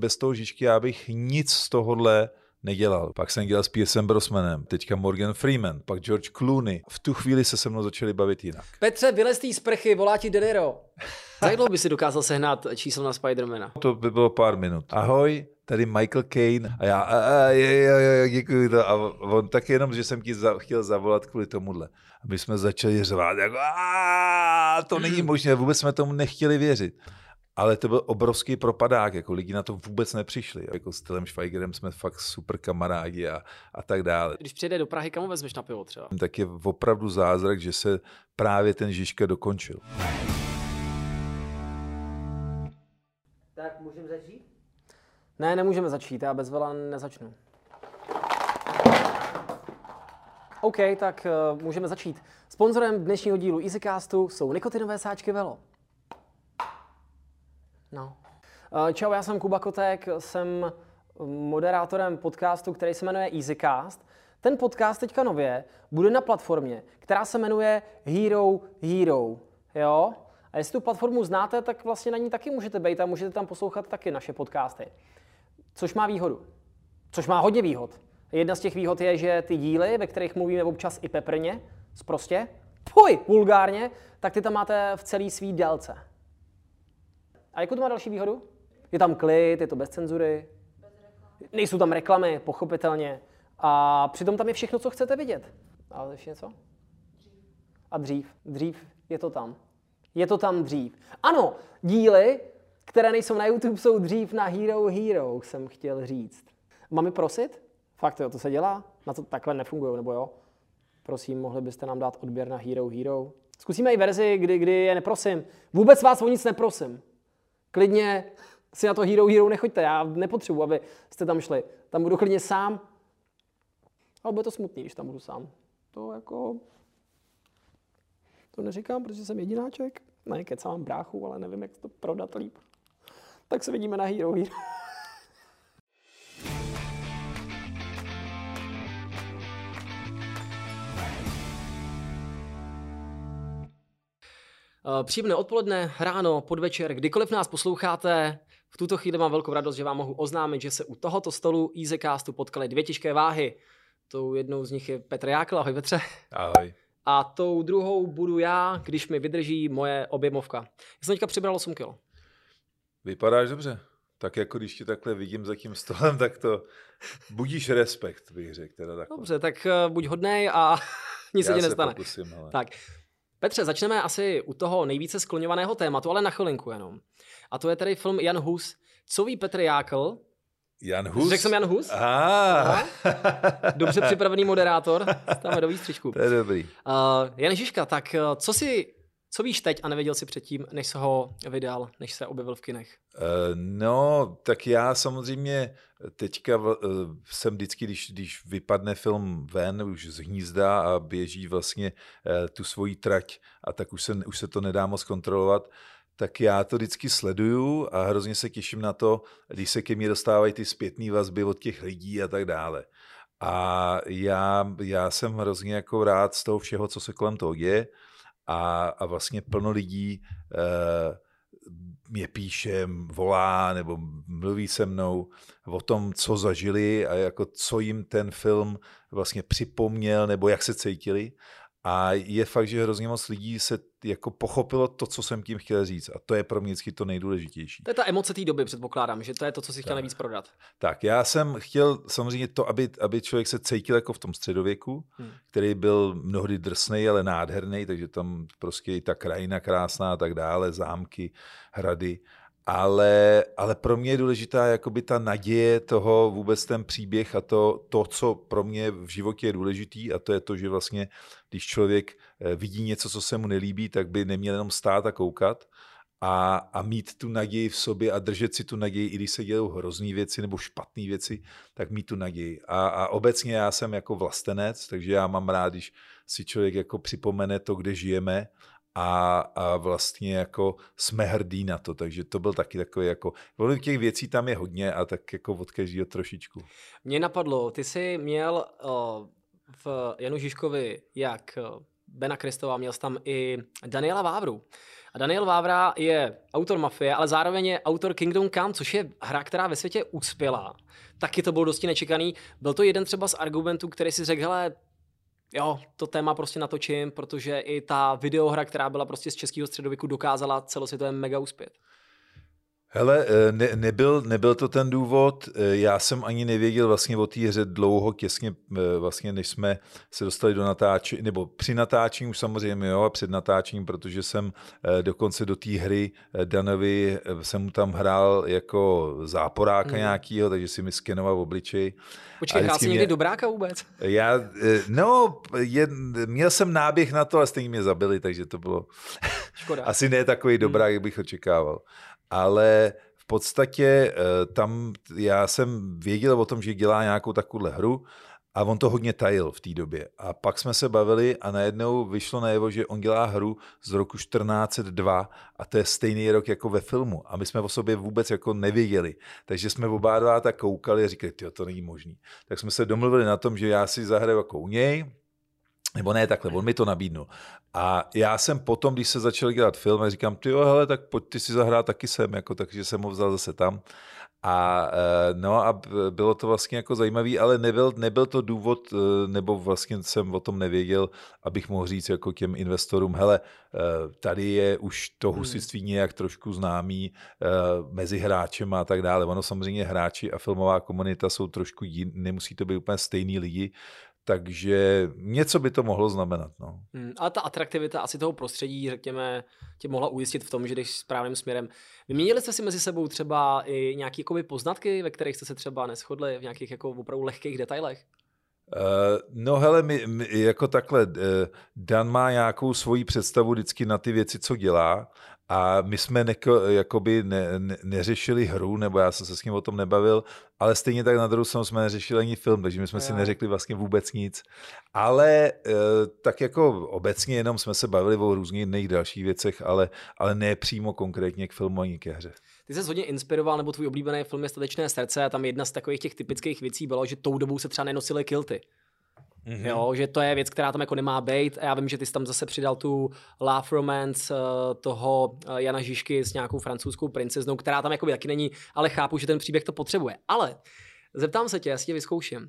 Bez toho Žižky já bych nic z tohohle nedělal. Pak jsem dělal s Piercem Brosmanem, teďka Morgan Freeman, pak George Clooney. V tu chvíli se se mnou začali bavit jinak. Petře, vylez z sprchy, volá ti De Niro. Za jak dlouho by si dokázal sehnat číslo na Spidermana? To by bylo pár minut. Ahoj, tady Michael Caine. A já, a, a, je, je, je, děkuji to. A on tak jenom, že jsem ti za, chtěl zavolat kvůli tomuhle. A my jsme začali řvát, jako, a, to není možné, vůbec jsme tomu nechtěli věřit. Ale to byl obrovský propadák, jako lidi na to vůbec nepřišli. Jako s Telem Schweigerem jsme fakt super kamarádi a, a tak dále. Když přijde do Prahy, kam vezmeš na pivo třeba? Tak je opravdu zázrak, že se právě ten Žižka dokončil. Tak můžeme začít? Ne, nemůžeme začít, já bez vela nezačnu. OK, tak uh, můžeme začít. Sponzorem dnešního dílu EasyCastu jsou nikotinové sáčky Velo. No. Uh, čau, já jsem Kuba Kotek, jsem moderátorem podcastu, který se jmenuje EasyCast. Ten podcast teďka nově bude na platformě, která se jmenuje Hero Hero. Jo? A jestli tu platformu znáte, tak vlastně na ní taky můžete být a můžete tam poslouchat taky naše podcasty. Což má výhodu. Což má hodně výhod. Jedna z těch výhod je, že ty díly, ve kterých mluvíme občas i peprně, prostě, poj, vulgárně, tak ty tam máte v celý svý délce. A jakou to má další výhodu? Je tam klid, je to bez cenzury, nejsou tam reklamy, pochopitelně. A přitom tam je všechno, co chcete vidět. A ještě něco? A dřív. Dřív je to tam. Je to tam dřív. Ano, díly, které nejsou na YouTube, jsou dřív na Hero Hero, jsem chtěl říct. Máme prosit? Fakt jo, to se dělá? Na to takhle nefungují, nebo jo? Prosím, mohli byste nám dát odběr na Hero Hero? Zkusíme i verzi, kdy, kdy je neprosím. Vůbec vás o nic neprosím. Klidně si na to Hero Hero nechoďte, já nepotřebuji, aby jste tam šli. Tam budu klidně sám. Ale bude to smutný, když tam budu sám. To jako... To neříkám, protože jsem jedináček. Ne, kecám bráchu, ale nevím, jak to prodat líp. Tak se vidíme na Hero Hero. Příjemné odpoledne, ráno, podvečer, kdykoliv nás posloucháte, v tuto chvíli mám velkou radost, že vám mohu oznámit, že se u tohoto stolu EasyCastu potkali dvě těžké váhy. Tou jednou z nich je Petr Jákl, ahoj Petře. Ahoj. A tou druhou budu já, když mi vydrží moje objemovka. Já jsem teďka přibral 8 kg. Vypadáš dobře. Tak jako když tě takhle vidím za tím stolem, tak to budíš respekt, bych řekl. Teda takhle. Dobře, tak uh, buď hodnej a nic se ti nestane. Pokusím, ale... Tak, Petře, začneme asi u toho nejvíce skloňovaného tématu, ale na chvilinku jenom. A to je tedy film Jan Hus. Co ví Petr Jákl? Jan Hus? Řekl jsem Jan Hus? Ah. Dobře připravený moderátor. Tam do výstřičku. To je dobrý. Uh, Jan Žižka, tak uh, co si co víš teď a nevěděl si předtím, než se ho vydal, než se objevil v kinech? Uh, no, tak já samozřejmě teďka uh, jsem vždycky, když, když vypadne film ven už z hnízda a běží vlastně uh, tu svoji trať a tak už se, už se to nedá moc kontrolovat, tak já to vždycky sleduju a hrozně se těším na to, když se ke mně dostávají ty zpětné vazby od těch lidí a tak dále. A já, já jsem hrozně jako rád z toho všeho, co se kolem toho děje a, a vlastně plno lidí eh, mě píše, volá nebo mluví se mnou o tom, co zažili a jako co jim ten film vlastně připomněl nebo jak se cítili. A je fakt, že hrozně moc lidí se jako pochopilo to, co jsem tím chtěl říct. A to je pro mě vždycky to nejdůležitější. To je ta emoce té doby, předpokládám, že to je to, co si chtěl nejvíc prodat. Tak, já jsem chtěl samozřejmě to, aby, aby člověk se cítil jako v tom středověku, hmm. který byl mnohdy drsný, ale nádherný, takže tam prostě i ta krajina krásná a tak dále, zámky, hrady ale, ale pro mě je důležitá jakoby ta naděje toho, vůbec ten příběh a to, to, co pro mě v životě je důležitý a to je to, že vlastně, když člověk eh, vidí něco, co se mu nelíbí, tak by neměl jenom stát a koukat a, a mít tu naději v sobě a držet si tu naději, i když se dělou hrozný věci nebo špatné věci, tak mít tu naději. A, a obecně já jsem jako vlastenec, takže já mám rád, když si člověk jako připomene to, kde žijeme a, a vlastně jako jsme hrdí na to, takže to byl taky takový jako, těch věcí tam je hodně a tak jako od každého trošičku. Mě napadlo, ty jsi měl uh, v Janu Žižkovi jak Bena Kristova, měl jsi tam i Daniela Vávru. A Daniel Vávra je autor Mafie, ale zároveň je autor Kingdom Come, což je hra, která ve světě uspěla. Taky to bylo dosti nečekaný. Byl to jeden třeba z argumentů, který si řekl, hele, jo, to téma prostě natočím, protože i ta videohra, která byla prostě z českého středověku, dokázala celosvětově mega uspět. Hele, eh, ne, nebyl, nebyl to ten důvod, eh, já jsem ani nevěděl vlastně o té hře dlouho, těsně eh, vlastně, než jsme se dostali do natáčení, nebo při natáčení už samozřejmě, jo, a před natáčením, protože jsem dokonce do té hry Danovi, jsem mu tam hrál jako záporáka hmm. nějakýho, takže si mi skenoval obličej. Počkej, hrál jsi mě... někdy dobráka vůbec? Já, no, je, měl jsem náběh na to, ale stejně mě zabili, takže to bylo Škoda. asi ne takový hmm. dobrák, jak bych očekával ale v podstatě eh, tam já jsem věděl o tom, že dělá nějakou takovouhle hru a on to hodně tajil v té době. A pak jsme se bavili a najednou vyšlo najevo, že on dělá hru z roku 1402 a to je stejný rok jako ve filmu. A my jsme o sobě vůbec jako nevěděli. Takže jsme oba dva tak koukali a říkali, to není možný. Tak jsme se domluvili na tom, že já si zahraju jako u něj, nebo ne takhle, on mi to nabídnul. A já jsem potom, když se začal dělat film, říkám, ty jo, hele, tak pojď ty si zahrát taky sem, jako, takže jsem ho vzal zase tam. A eh, no a bylo to vlastně jako zajímavý, ale nebyl, nebyl to důvod, eh, nebo vlastně jsem o tom nevěděl, abych mohl říct jako těm investorům, hele, eh, tady je už to hmm. husitství nějak trošku známý mezi hráčem a tak dále. Ono samozřejmě hráči a filmová komunita jsou trošku jiný, nemusí to být úplně stejný lidi, takže něco by to mohlo znamenat. No. Hmm, ale ta atraktivita asi toho prostředí, řekněme, tě mohla ujistit v tom, že jdeš správným směrem. Vyměnili jste si mezi sebou třeba i nějaké poznatky, ve kterých jste se třeba neschodli v nějakých jako opravdu lehkých detailech? Uh, no hele, my, my, jako takhle, uh, Dan má nějakou svoji představu vždycky na ty věci, co dělá a my jsme neko, jakoby ne, ne, neřešili hru, nebo já jsem se s ním o tom nebavil, ale stejně tak na druhou stranu jsme neřešili ani film, takže my jsme jo. si neřekli vlastně vůbec nic. Ale uh, tak jako obecně jenom jsme se bavili o různých jiných dalších věcech, ale, ale ne přímo konkrétně k filmu ani ke hře. Ty jsi hodně inspiroval, nebo tvůj oblíbený film je Statečné srdce a tam jedna z takových těch typických věcí bylo, že tou dobou se třeba nenosily kilty. Mm-hmm. Jo, že to je věc, která tam jako nemá být. A já vím, že ty jsi tam zase přidal tu Love Romance uh, toho uh, Jana Žižky s nějakou francouzskou princeznou, která tam jako taky není, ale chápu, že ten příběh to potřebuje. Ale zeptám se tě, já si tě vyzkouším.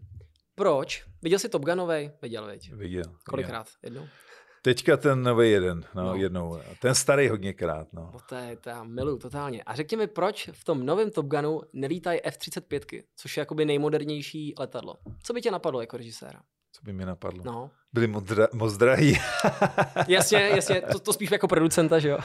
Proč? Viděl jsi Top Gunovej? Viděl, veď? Viděl. Kolikrát? Jednou? Teďka ten nový jeden, no, no, jednou. Ten starý hodněkrát, no. no to, je, to já miluju totálně. A řekni mi, proč v tom novém Top Gunu nelítají F-35, což je jakoby nejmodernější letadlo. Co by tě napadlo jako režiséra? Co by mě napadlo? No. Byli moc, dra- moc drahý. jasně, jasně, to, to spíš jako producenta, že jo? Uh,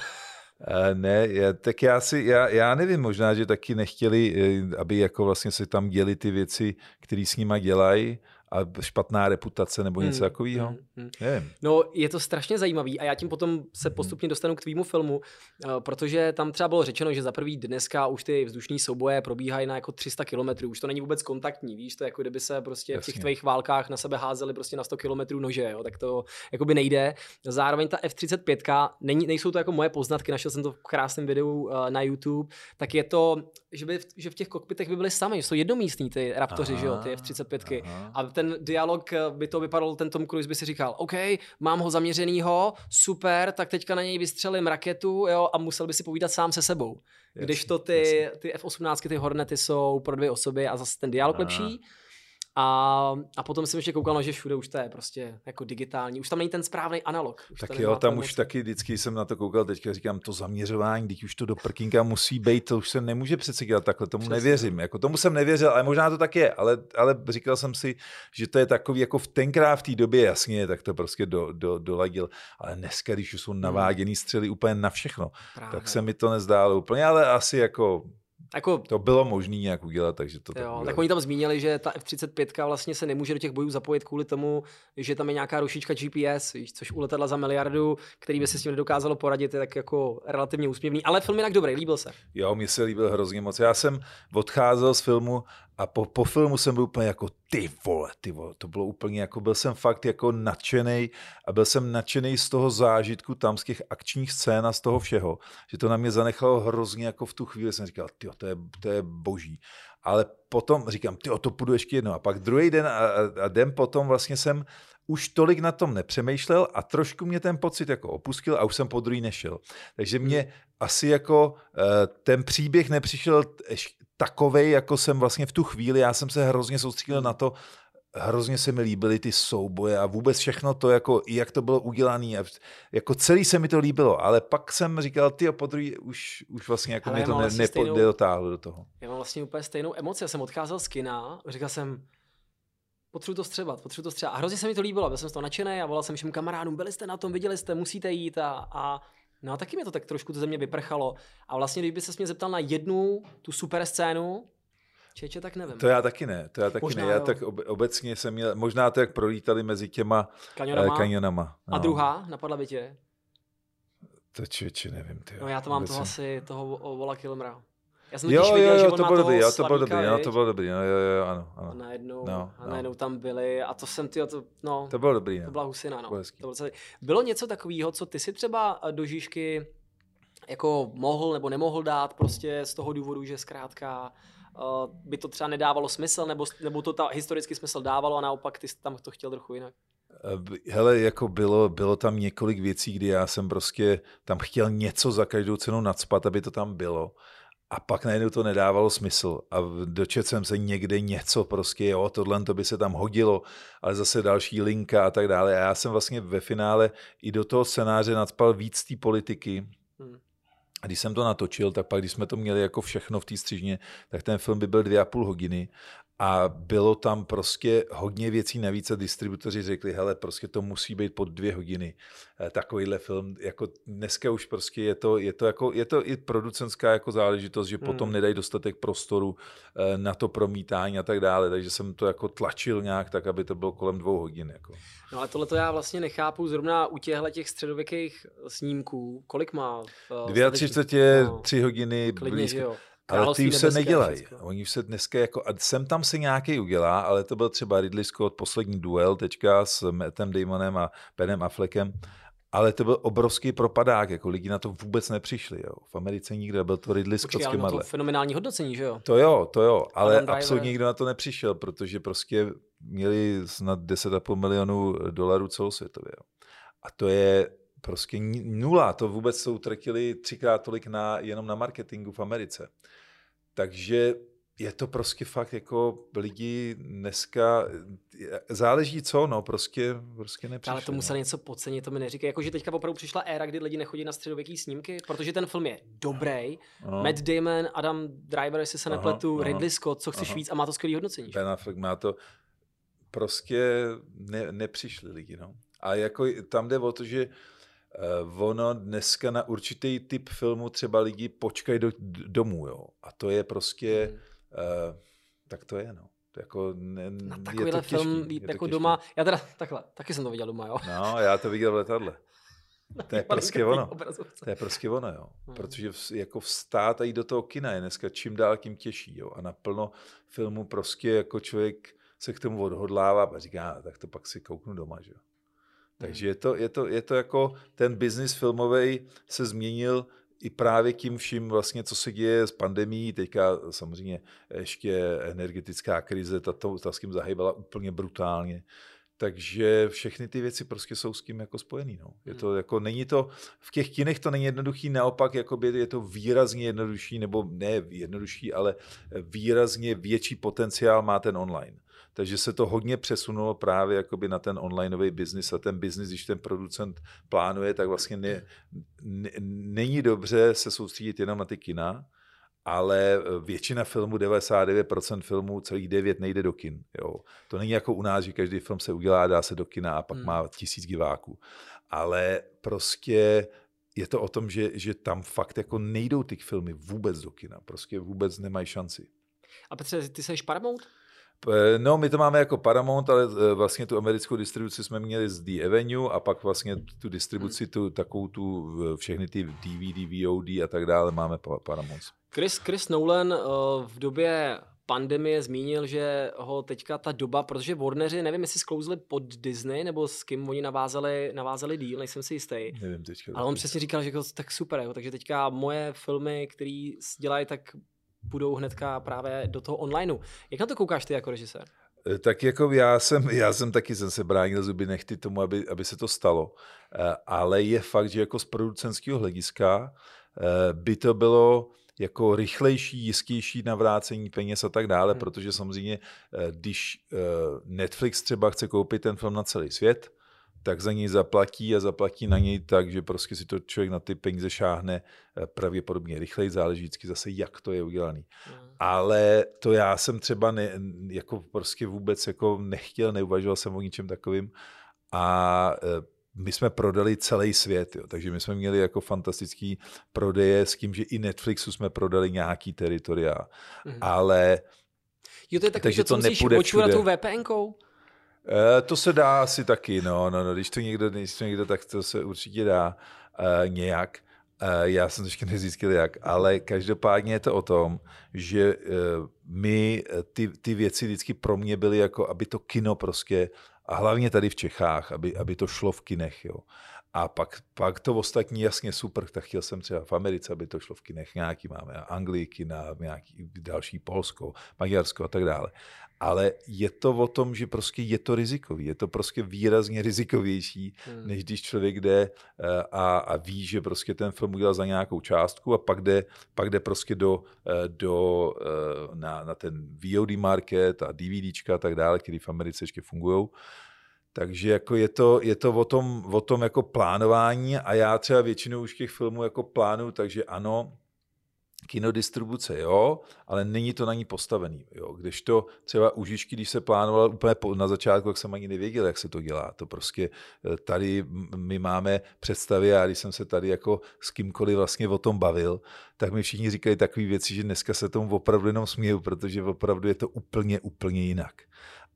ne, tak já si, já, já nevím, možná, že taky nechtěli, eh, aby jako vlastně se tam děli ty věci, které s nima dělají, a špatná reputace nebo něco hmm, takového? Hmm, hmm. Nevím. No, je to strašně zajímavý a já tím potom se hmm. postupně dostanu k tvýmu filmu, eh, protože tam třeba bylo řečeno, že za prvý dneska už ty vzdušní souboje probíhají na jako 300 km, už to není vůbec kontaktní, víš, to je jako kdyby se prostě Jasně. v těch tvých válkách na sebe házeli prostě na 100 km nože, jo, tak to jako by nejde. Zároveň ta F-35, není, nejsou to jako moje poznatky, našel jsem to v krásném videu uh, na YouTube, tak je to, že, by, že v těch kokpitech by byly sami, že jsou jednomístní ty Raptory, aha, že jo, ty F-35. Aha. A ten ten dialog eh, by to vypadal, ten Tom Cruise by si říkal, OK, mám ho zaměřenýho, super, tak teďka na něj vystřelím raketu, jo, a musel by si povídat sám se sebou. Když to ty, ty F-18, ty Hornety jsou pro dvě osoby a zase ten dialog Aha. lepší. A, a potom jsem ještě koukal, no, že všude už to je prostě jako digitální. Už tam není ten správný analog. Už tak jo, tam už taky vždycky jsem na to koukal, teďka říkám, to zaměřování, teď už to do prkínka musí být, to už se nemůže přece dělat takhle, tomu Přesně. nevěřím. Jako, tomu jsem nevěřil, ale možná to tak je, ale, ale říkal jsem si, že to je takový, jako v tenkrát v té době, jasně, tak to prostě do, do, doladil. Ale dneska, když už jsou hmm. naváděný střely úplně na všechno, Právě. tak se mi to nezdálo úplně, ale asi jako jako, to bylo možné nějak udělat, takže to jo, tak, tak oni tam zmínili, že ta F-35 vlastně se nemůže do těch bojů zapojit kvůli tomu, že tam je nějaká rušička GPS, což u letadla za miliardu, který by se s tím nedokázalo poradit, je tak jako relativně úsměvný. Ale film jinak dobrý, líbil se. Jo, mi se líbil hrozně moc. Já jsem odcházel z filmu a po, po filmu jsem byl úplně jako ty vole, ty vole, to bylo úplně jako, byl jsem fakt jako nadšený a byl jsem nadšený z toho zážitku tam, z těch akčních scén a z toho všeho, že to na mě zanechalo hrozně jako v tu chvíli, jsem říkal, ty to je, to je boží. Ale potom říkám, ty to půjdu ještě jednou. A pak druhý den a, a den potom vlastně jsem už tolik na tom nepřemýšlel a trošku mě ten pocit jako opustil a už jsem po druhý nešel. Takže mě asi jako eh, ten příběh nepřišel takovej, jako jsem vlastně v tu chvíli, já jsem se hrozně soustředil na to, hrozně se mi líbily ty souboje a vůbec všechno to, jako, jak to bylo udělané. Jako celý se mi to líbilo, ale pak jsem říkal, ty po druhý, už, už vlastně jako mě to ne, vlastně stejnou, nedotáhlo do toho. Já mám vlastně úplně stejnou emoci. Já jsem odcházel z kina, říkal jsem, potřebuji to střebat, potřebuji to střebat. A hrozně se mi to líbilo, byl jsem z toho nadšený a volal jsem všem kamarádům, byli jste na tom, viděli jste, musíte jít a, a No a taky mi to tak trošku to ze mě vyprchalo. A vlastně, když by se mě zeptal na jednu tu super scénu, Čeče, tak nevím. To já taky ne, to já taky možná, ne. Já jo. tak obecně jsem měl, možná to, jak prolítali mezi těma kanionama. Eh, kanionama no. A druhá, napadla by tě? To čeče, nevím. Ty, no já to mám toho asi, toho Vola Kilmra. Já jsem jo, viděl, jo, jo, to bylo dobrý, jo, to bylo dobrý, jo, to bylo dobrý, jo, jo, jo, ano, ano. A najednou, no, a najednou no. tam byli a to jsem, ty, to, no. To bylo dobrý, To byla husina, no. To bylo, celý. bylo něco takového, co ty si třeba do Žižky jako mohl nebo nemohl dát prostě z toho důvodu, že zkrátka uh, by to třeba nedávalo smysl, nebo, nebo to ta historicky smysl dávalo a naopak ty jsi tam to chtěl trochu jinak? Eh, hele, jako bylo, bylo tam několik věcí, kdy já jsem prostě tam chtěl něco za každou cenu nadspat, aby to tam bylo. A pak najednou to nedávalo smysl. A dočet jsem se někde něco prostě, jo, tohle to by se tam hodilo, ale zase další linka a tak dále. A já jsem vlastně ve finále i do toho scénáře nadspal víc té politiky, hmm. A když jsem to natočil, tak pak, když jsme to měli jako všechno v té střižně, tak ten film by byl dvě a půl hodiny a bylo tam prostě hodně věcí navíc a distributoři řekli, hele, prostě to musí být pod dvě hodiny. Eh, takovýhle film, jako dneska už prostě je to, je to, jako, je to i producentská jako záležitost, že hmm. potom nedají dostatek prostoru eh, na to promítání a tak dále, takže jsem to jako tlačil nějak tak, aby to bylo kolem dvou hodin. Jako. No ale tohle to já vlastně nechápu zrovna u těchto těch středověkých snímků. Kolik má? Dvě a tři čtvrtě, tři hodiny klidně, blízko. Ale ty už se nedělají. Oni už se dneska jako, a sem tam se nějaký udělá, ale to byl třeba Ridley Scott, poslední duel teďka s Mattem Damonem a Benem Affleckem, ale to byl obrovský propadák, jako lidi na to vůbec nepřišli. Jo. V Americe nikde byl to Ridley Scott s to fenomenální hodnocení, že jo? To jo, to jo, ale absolutně nikdo na to nepřišel, protože prostě měli snad 10,5 milionů dolarů celosvětově. Jo. A to je prostě nula. To vůbec jsou utratili třikrát tolik na, jenom na marketingu v Americe. Takže je to prostě fakt jako lidi dneska, záleží co, no, prostě, prostě nepřišli. Ale to no. museli něco podcenit, to mi neříkají. Jakože teďka opravdu přišla éra, kdy lidi nechodí na středověký snímky, protože ten film je dobrý. No. Matt Damon, Adam Driver, jestli se aha, nepletu, aha, Ridley Scott, co chceš aha. víc a má to skvělý hodnocení. Ben Affleck má to, prostě ne, nepřišli lidi, no. A jako tam jde o to, že Uh, ono dneska na určitý typ filmu třeba lidi počkají do, domů, jo. A to je prostě, mm. uh, tak to je, no. To jako ne, na takovýhle těžký, film je jako doma, těžký. já teda takhle, taky jsem to viděl doma, jo. No, já to viděl v letadle. To je prostě ono. To je prostě ono, jo. Hmm. Protože v, jako vstát a jít do toho kina je dneska čím dál tím těžší, jo. A naplno filmu prostě jako člověk se k tomu odhodlává a říká, tak to pak si kouknu doma, že jo. Takže je to, je to, je to jako ten biznis filmový se změnil i právě tím vším vlastně, co se děje s pandemí, teďka samozřejmě ještě energetická krize, ta, to, ta s tím zahýbala úplně brutálně. Takže všechny ty věci prostě jsou s tím jako spojený. No. Je to, hmm. jako, není to, v těch kinech to není jednoduchý, naopak jakoby je to výrazně jednodušší, nebo ne jednodušší, ale výrazně větší potenciál má ten online. Takže se to hodně přesunulo právě jakoby na ten onlineový biznis a ten biznis, když ten producent plánuje, tak vlastně ne, ne, není dobře se soustředit jenom na ty kina, ale většina filmů, 99% filmů, celých 9 nejde do kin. Jo. To není jako u nás, že každý film se udělá, dá se do kina a pak hmm. má tisíc diváků. Ale prostě je to o tom, že, že tam fakt jako nejdou ty filmy vůbec do kina. Prostě vůbec nemají šanci. A Petře, ty jsi Paramount? Eh, no, my to máme jako Paramount, ale eh, vlastně tu americkou distribuci jsme měli z The Avenue a pak vlastně tu distribuci, tu, takovou tu, všechny ty DVD, VOD a tak dále máme Paramount. Chris, Chris Nolan eh, v době pandemie zmínil, že ho teďka ta doba, protože Warneri, nevím, jestli sklouzli pod Disney, nebo s kým oni navázali, navázali díl, nejsem si jistý. Nevím teďka. Ale on přesně říkal, že to tak super, jo, takže teďka moje filmy, které dělají, tak půjdou hnedka právě do toho onlineu. Jak na to koukáš ty jako režisér? Eh, tak jako já jsem, já jsem taky jsem se bránil zuby nechty tomu, aby, aby se to stalo. Eh, ale je fakt, že jako z producentského hlediska eh, by to bylo jako rychlejší, jistější navrácení peněz a tak dále, hmm. protože samozřejmě, když Netflix třeba chce koupit ten film na celý svět, tak za něj zaplatí a zaplatí na něj tak, že prostě si to člověk na ty peníze šáhne eh, pravděpodobně rychleji, záleží vždycky zase, jak to je udělané. Mm. Ale to já jsem třeba ne, jako prostě vůbec jako nechtěl, neuvažoval jsem o ničem takovým a eh, my jsme prodali celý svět, jo. takže my jsme měli jako fantastický prodeje s tím, že i Netflixu jsme prodali nějaký teritoria, mm. ale Jo, to je takový, takže to, co musíš očurat tou VPNkou? E, to se dá asi taky, no, no, no, když to někdo, když to někdo, tak to se určitě dá e, nějak. E, já jsem to ještě nezjistil jak, ale každopádně je to o tom, že e, my ty, ty věci vždycky pro mě byly jako, aby to kino prostě, a hlavně tady v Čechách, aby, aby to šlo v kinech, jo. A pak, pak to ostatní jasně super, tak chtěl jsem třeba v Americe, aby to šlo v kinech nějaký, máme Anglii kina, nějaký další Polsko, Maďarsko a tak dále ale je to o tom, že prostě je to rizikový. Je to prostě výrazně rizikovější, hmm. než když člověk jde eh, a, a ví, že prostě ten film udělal za nějakou částku a pak jde, pak jde prostě do, eh, do, eh, na, na ten VOD market a DVDčka a tak dále, který v Americe ještě fungují. Takže jako je to, je to o, tom, o tom jako plánování a já třeba většinou už těch filmů jako plánu, takže ano, kinodistribuce, jo, ale není to na ní postavený. Jo. Když to třeba u Žižky, když se plánoval úplně na začátku, jak jsem ani nevěděl, jak se to dělá. To prostě eh, tady my máme představy a když jsem se tady jako s kýmkoliv vlastně o tom bavil, tak mi všichni říkají takové věci, že dneska se tomu opravdu jenom směju, protože opravdu je to úplně, úplně jinak.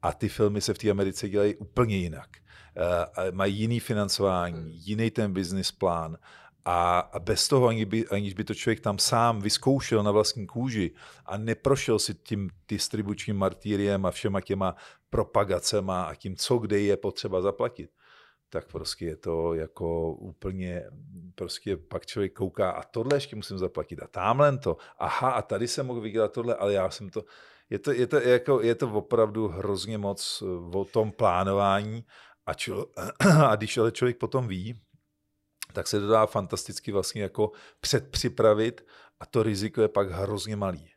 A ty filmy se v té Americe dělají úplně jinak. Uh, mají jiný financování, jiný ten business plán a, bez toho, ani by, aniž by to člověk tam sám vyzkoušel na vlastní kůži a neprošel si tím distribučním martýriem a všema těma propagacema a tím, co kde je potřeba zaplatit, tak prostě je to jako úplně, prostě pak člověk kouká a tohle ještě musím zaplatit a tamhle to, aha a tady jsem mohl vydělat tohle, ale já jsem to, je to, je to, jako, je to opravdu hrozně moc o tom plánování a, člo, a když ale člověk potom ví, tak se to dá fantasticky vlastně jako předpřipravit a to riziko je pak hrozně malý.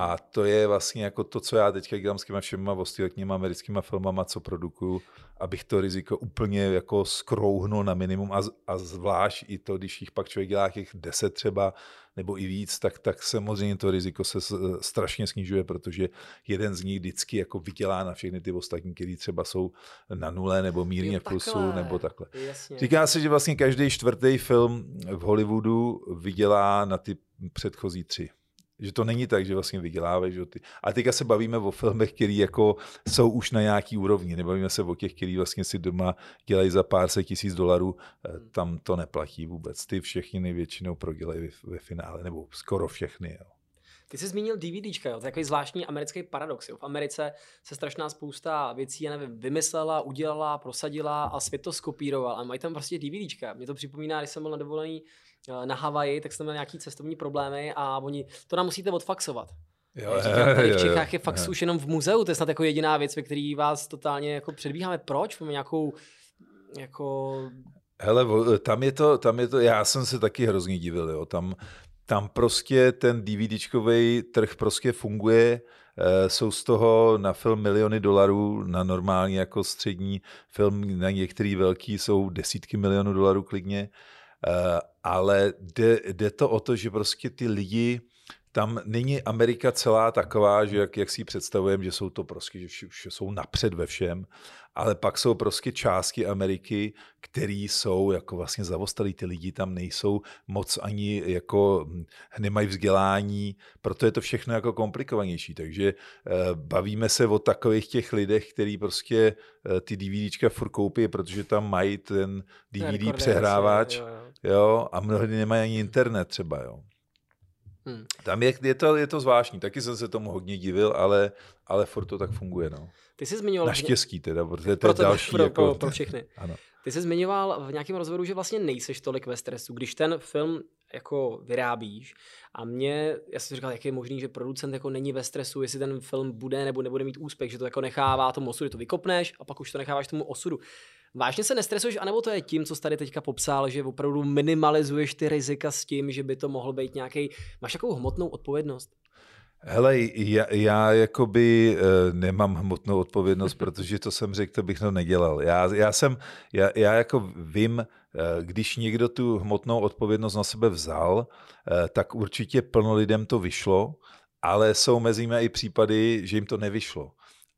A to je vlastně jako to, co já teďka dělám s těma všema ostatníma americkýma filmama, co produkuju, abych to riziko úplně jako skrouhnul na minimum a, a zvlášť i to, když jich pak člověk dělá těch deset třeba, nebo i víc, tak, tak samozřejmě to riziko se strašně snižuje, protože jeden z nich vždycky jako vydělá na všechny ty ostatní, které třeba jsou na nule nebo mírně v plusu nebo takhle. Jasně. Říká se, že vlastně každý čtvrtý film v Hollywoodu vydělá na ty předchozí tři. Že to není tak, že vlastně vydělávají. Že ty. A teďka se bavíme o filmech, které jako jsou už na nějaký úrovni. Nebavíme se o těch, který vlastně si doma dělají za pár set tisíc dolarů. Eh, hmm. Tam to neplatí vůbec. Ty všechny největšinou prodělají ve finále, nebo skoro všechny. Jo. Ty jsi zmínil DVDčka, jo? to je takový zvláštní americký paradox. Jo? V Americe se strašná spousta věcí, já nevím, vymyslela, udělala, prosadila a svět to skopíroval. A mají tam prostě DVDčka. Mě to připomíná, když jsem byl na dovolený na Havaji, tak jsme měli nějaký cestovní problémy a oni, to nám musíte odfaxovat. Jo, jo, jo, v Čechách je fax jo. už jenom v muzeu, to je snad jako jediná věc, ve který vás totálně jako předbíháme. Proč? Máme nějakou jako... Hele, tam je to, tam je to, já jsem se taky hrozně divil, jo. Tam, tam prostě ten DVDčkový trh prostě funguje, eh, jsou z toho na film miliony dolarů, na normální jako střední film, na některý velký jsou desítky milionů dolarů klidně. Ale jde, jde to o to, že prostě ty lidi, tam není Amerika celá taková, že jak, jak si ji představujeme, že jsou to prostě, že, že jsou napřed ve všem, ale pak jsou prostě části Ameriky, které jsou jako vlastně zavostalí. Ty lidi tam nejsou moc ani jako hm, nemají vzdělání, proto je to všechno jako komplikovanější. Takže eh, bavíme se o takových těch lidech, který prostě eh, ty DVDčka furt koupí, protože tam mají ten DVD přehrávač jo, jo. jo, a mnohdy nemají ani internet třeba. Jo. Hmm. Tam je, je, to, je to zvláštní, taky jsem se tomu hodně divil, ale, ale furt to tak funguje. No. Ty jsi zmiňoval... Naštěstí teda, protože to je pro další. Pro, jako, pro, pro všechny. Ano. Ty jsi zmiňoval v nějakém rozhovoru, že vlastně nejseš tolik ve stresu. Když ten film jako vyrábíš. A mě, já jsem říkal, jak je možný, že producent jako není ve stresu, jestli ten film bude nebo nebude mít úspěch, že to jako nechává tomu osudu, to vykopneš a pak už to necháváš tomu osudu. Vážně se nestresuješ, anebo to je tím, co jsi tady teďka popsal, že opravdu minimalizuješ ty rizika s tím, že by to mohl být nějaký. Máš takovou hmotnou odpovědnost? Hele, já, já jakoby uh, nemám hmotnou odpovědnost, protože to jsem řekl, to bych to nedělal. Já, já jsem, já, já jako vím, uh, když někdo tu hmotnou odpovědnost na sebe vzal, uh, tak určitě plno lidem to vyšlo, ale jsou mezi nimi i případy, že jim to nevyšlo.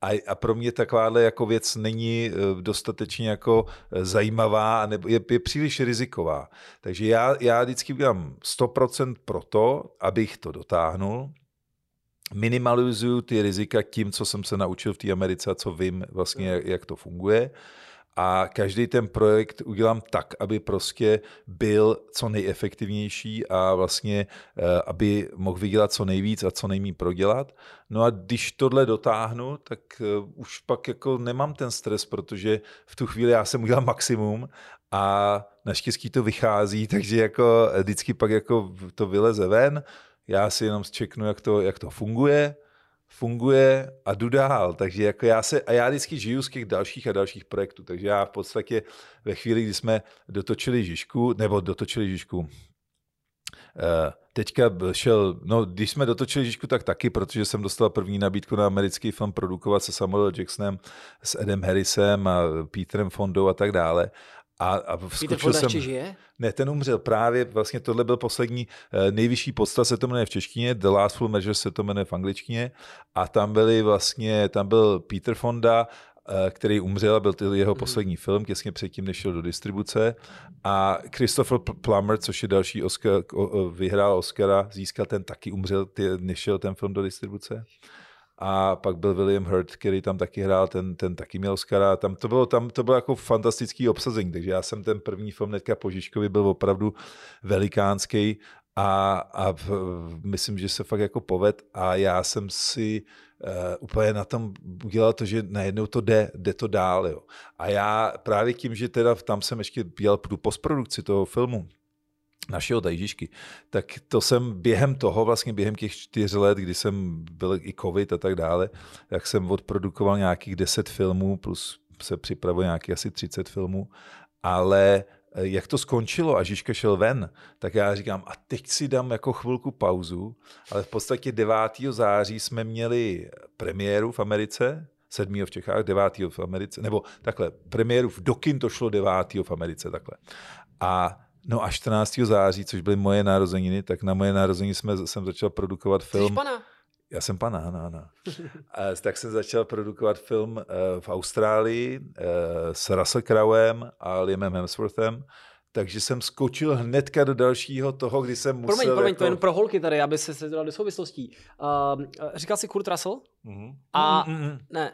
A, a pro mě takováhle jako věc není dostatečně jako zajímavá a nebo je, je příliš riziková. Takže já, já vždycky udělám 100% pro to, abych to dotáhnul, minimalizuju ty rizika tím, co jsem se naučil v té Americe a co vím vlastně, jak, jak to funguje. A každý ten projekt udělám tak, aby prostě byl co nejefektivnější a vlastně, eh, aby mohl vydělat co nejvíc a co nejméně prodělat. No a když tohle dotáhnu, tak eh, už pak jako nemám ten stres, protože v tu chvíli já jsem udělal maximum a naštěstí to vychází, takže jako vždycky pak jako to vyleze ven já si jenom zčeknu, jak to, jak to funguje, funguje a jdu dál. Takže jako já se, a já vždycky žiju z těch dalších a dalších projektů, takže já v podstatě ve chvíli, kdy jsme dotočili Žižku, nebo dotočili Žižku, eh, teďka šel, no když jsme dotočili Žižku, tak taky, protože jsem dostal první nabídku na americký film produkovat se Samuel Jacksonem, s Edem Harrisem a Peterem Fondou a tak dále. A, a Peter jsem... žije? Ne, ten umřel právě, vlastně tohle byl poslední eh, nejvyšší postav, se to jmenuje v češtině, The Last Full Measure se to jmenuje v angličtině a tam byli vlastně, tam byl Peter Fonda, eh, který umřel, byl to jeho mhm. poslední film, těsně předtím, než šel do distribuce. A Christopher Plummer, což je další Oscar, vyhrál Oscara, získal ten taky umřel, než šel ten film do distribuce a pak byl William Hurt, který tam taky hrál, ten, ten taky měl Oscara. Tam to bylo, tam to bylo jako fantastický obsazení, takže já jsem ten první film hnedka po Žižkovi byl opravdu velikánský a, a v, myslím, že se fakt jako poved a já jsem si uh, úplně na tom udělal to, že najednou to jde, jde to dál. Jo. A já právě tím, že teda tam jsem ještě dělal tu postprodukci toho filmu, našeho Dajžišky, tak to jsem během toho, vlastně během těch čtyř let, kdy jsem byl i covid a tak dále, tak jsem odprodukoval nějakých deset filmů, plus se připravuje nějakých asi 30 filmů, ale eh, jak to skončilo a Žižka šel ven, tak já říkám, a teď si dám jako chvilku pauzu, ale v podstatě 9. září jsme měli premiéru v Americe, 7. v Čechách, 9. v Americe, nebo takhle, premiéru v Dokin to šlo 9. v Americe, takhle. A No a 14. září, což byly moje narozeniny, tak na moje narozeniny jsme, jsem začal produkovat film. Jsi pana? Já jsem pana, ano, ano. a, tak jsem začal produkovat film uh, v Austrálii uh, s Russell Crowem a Liamem Hemsworthem. Takže jsem skočil hnedka do dalšího toho, kdy jsem musel... Promiň, promiň, jako... to jen pro holky tady, aby se dal do souvislostí. Uh, říkal jsi Kurt Russell? Mm-hmm. A mm-hmm. ne,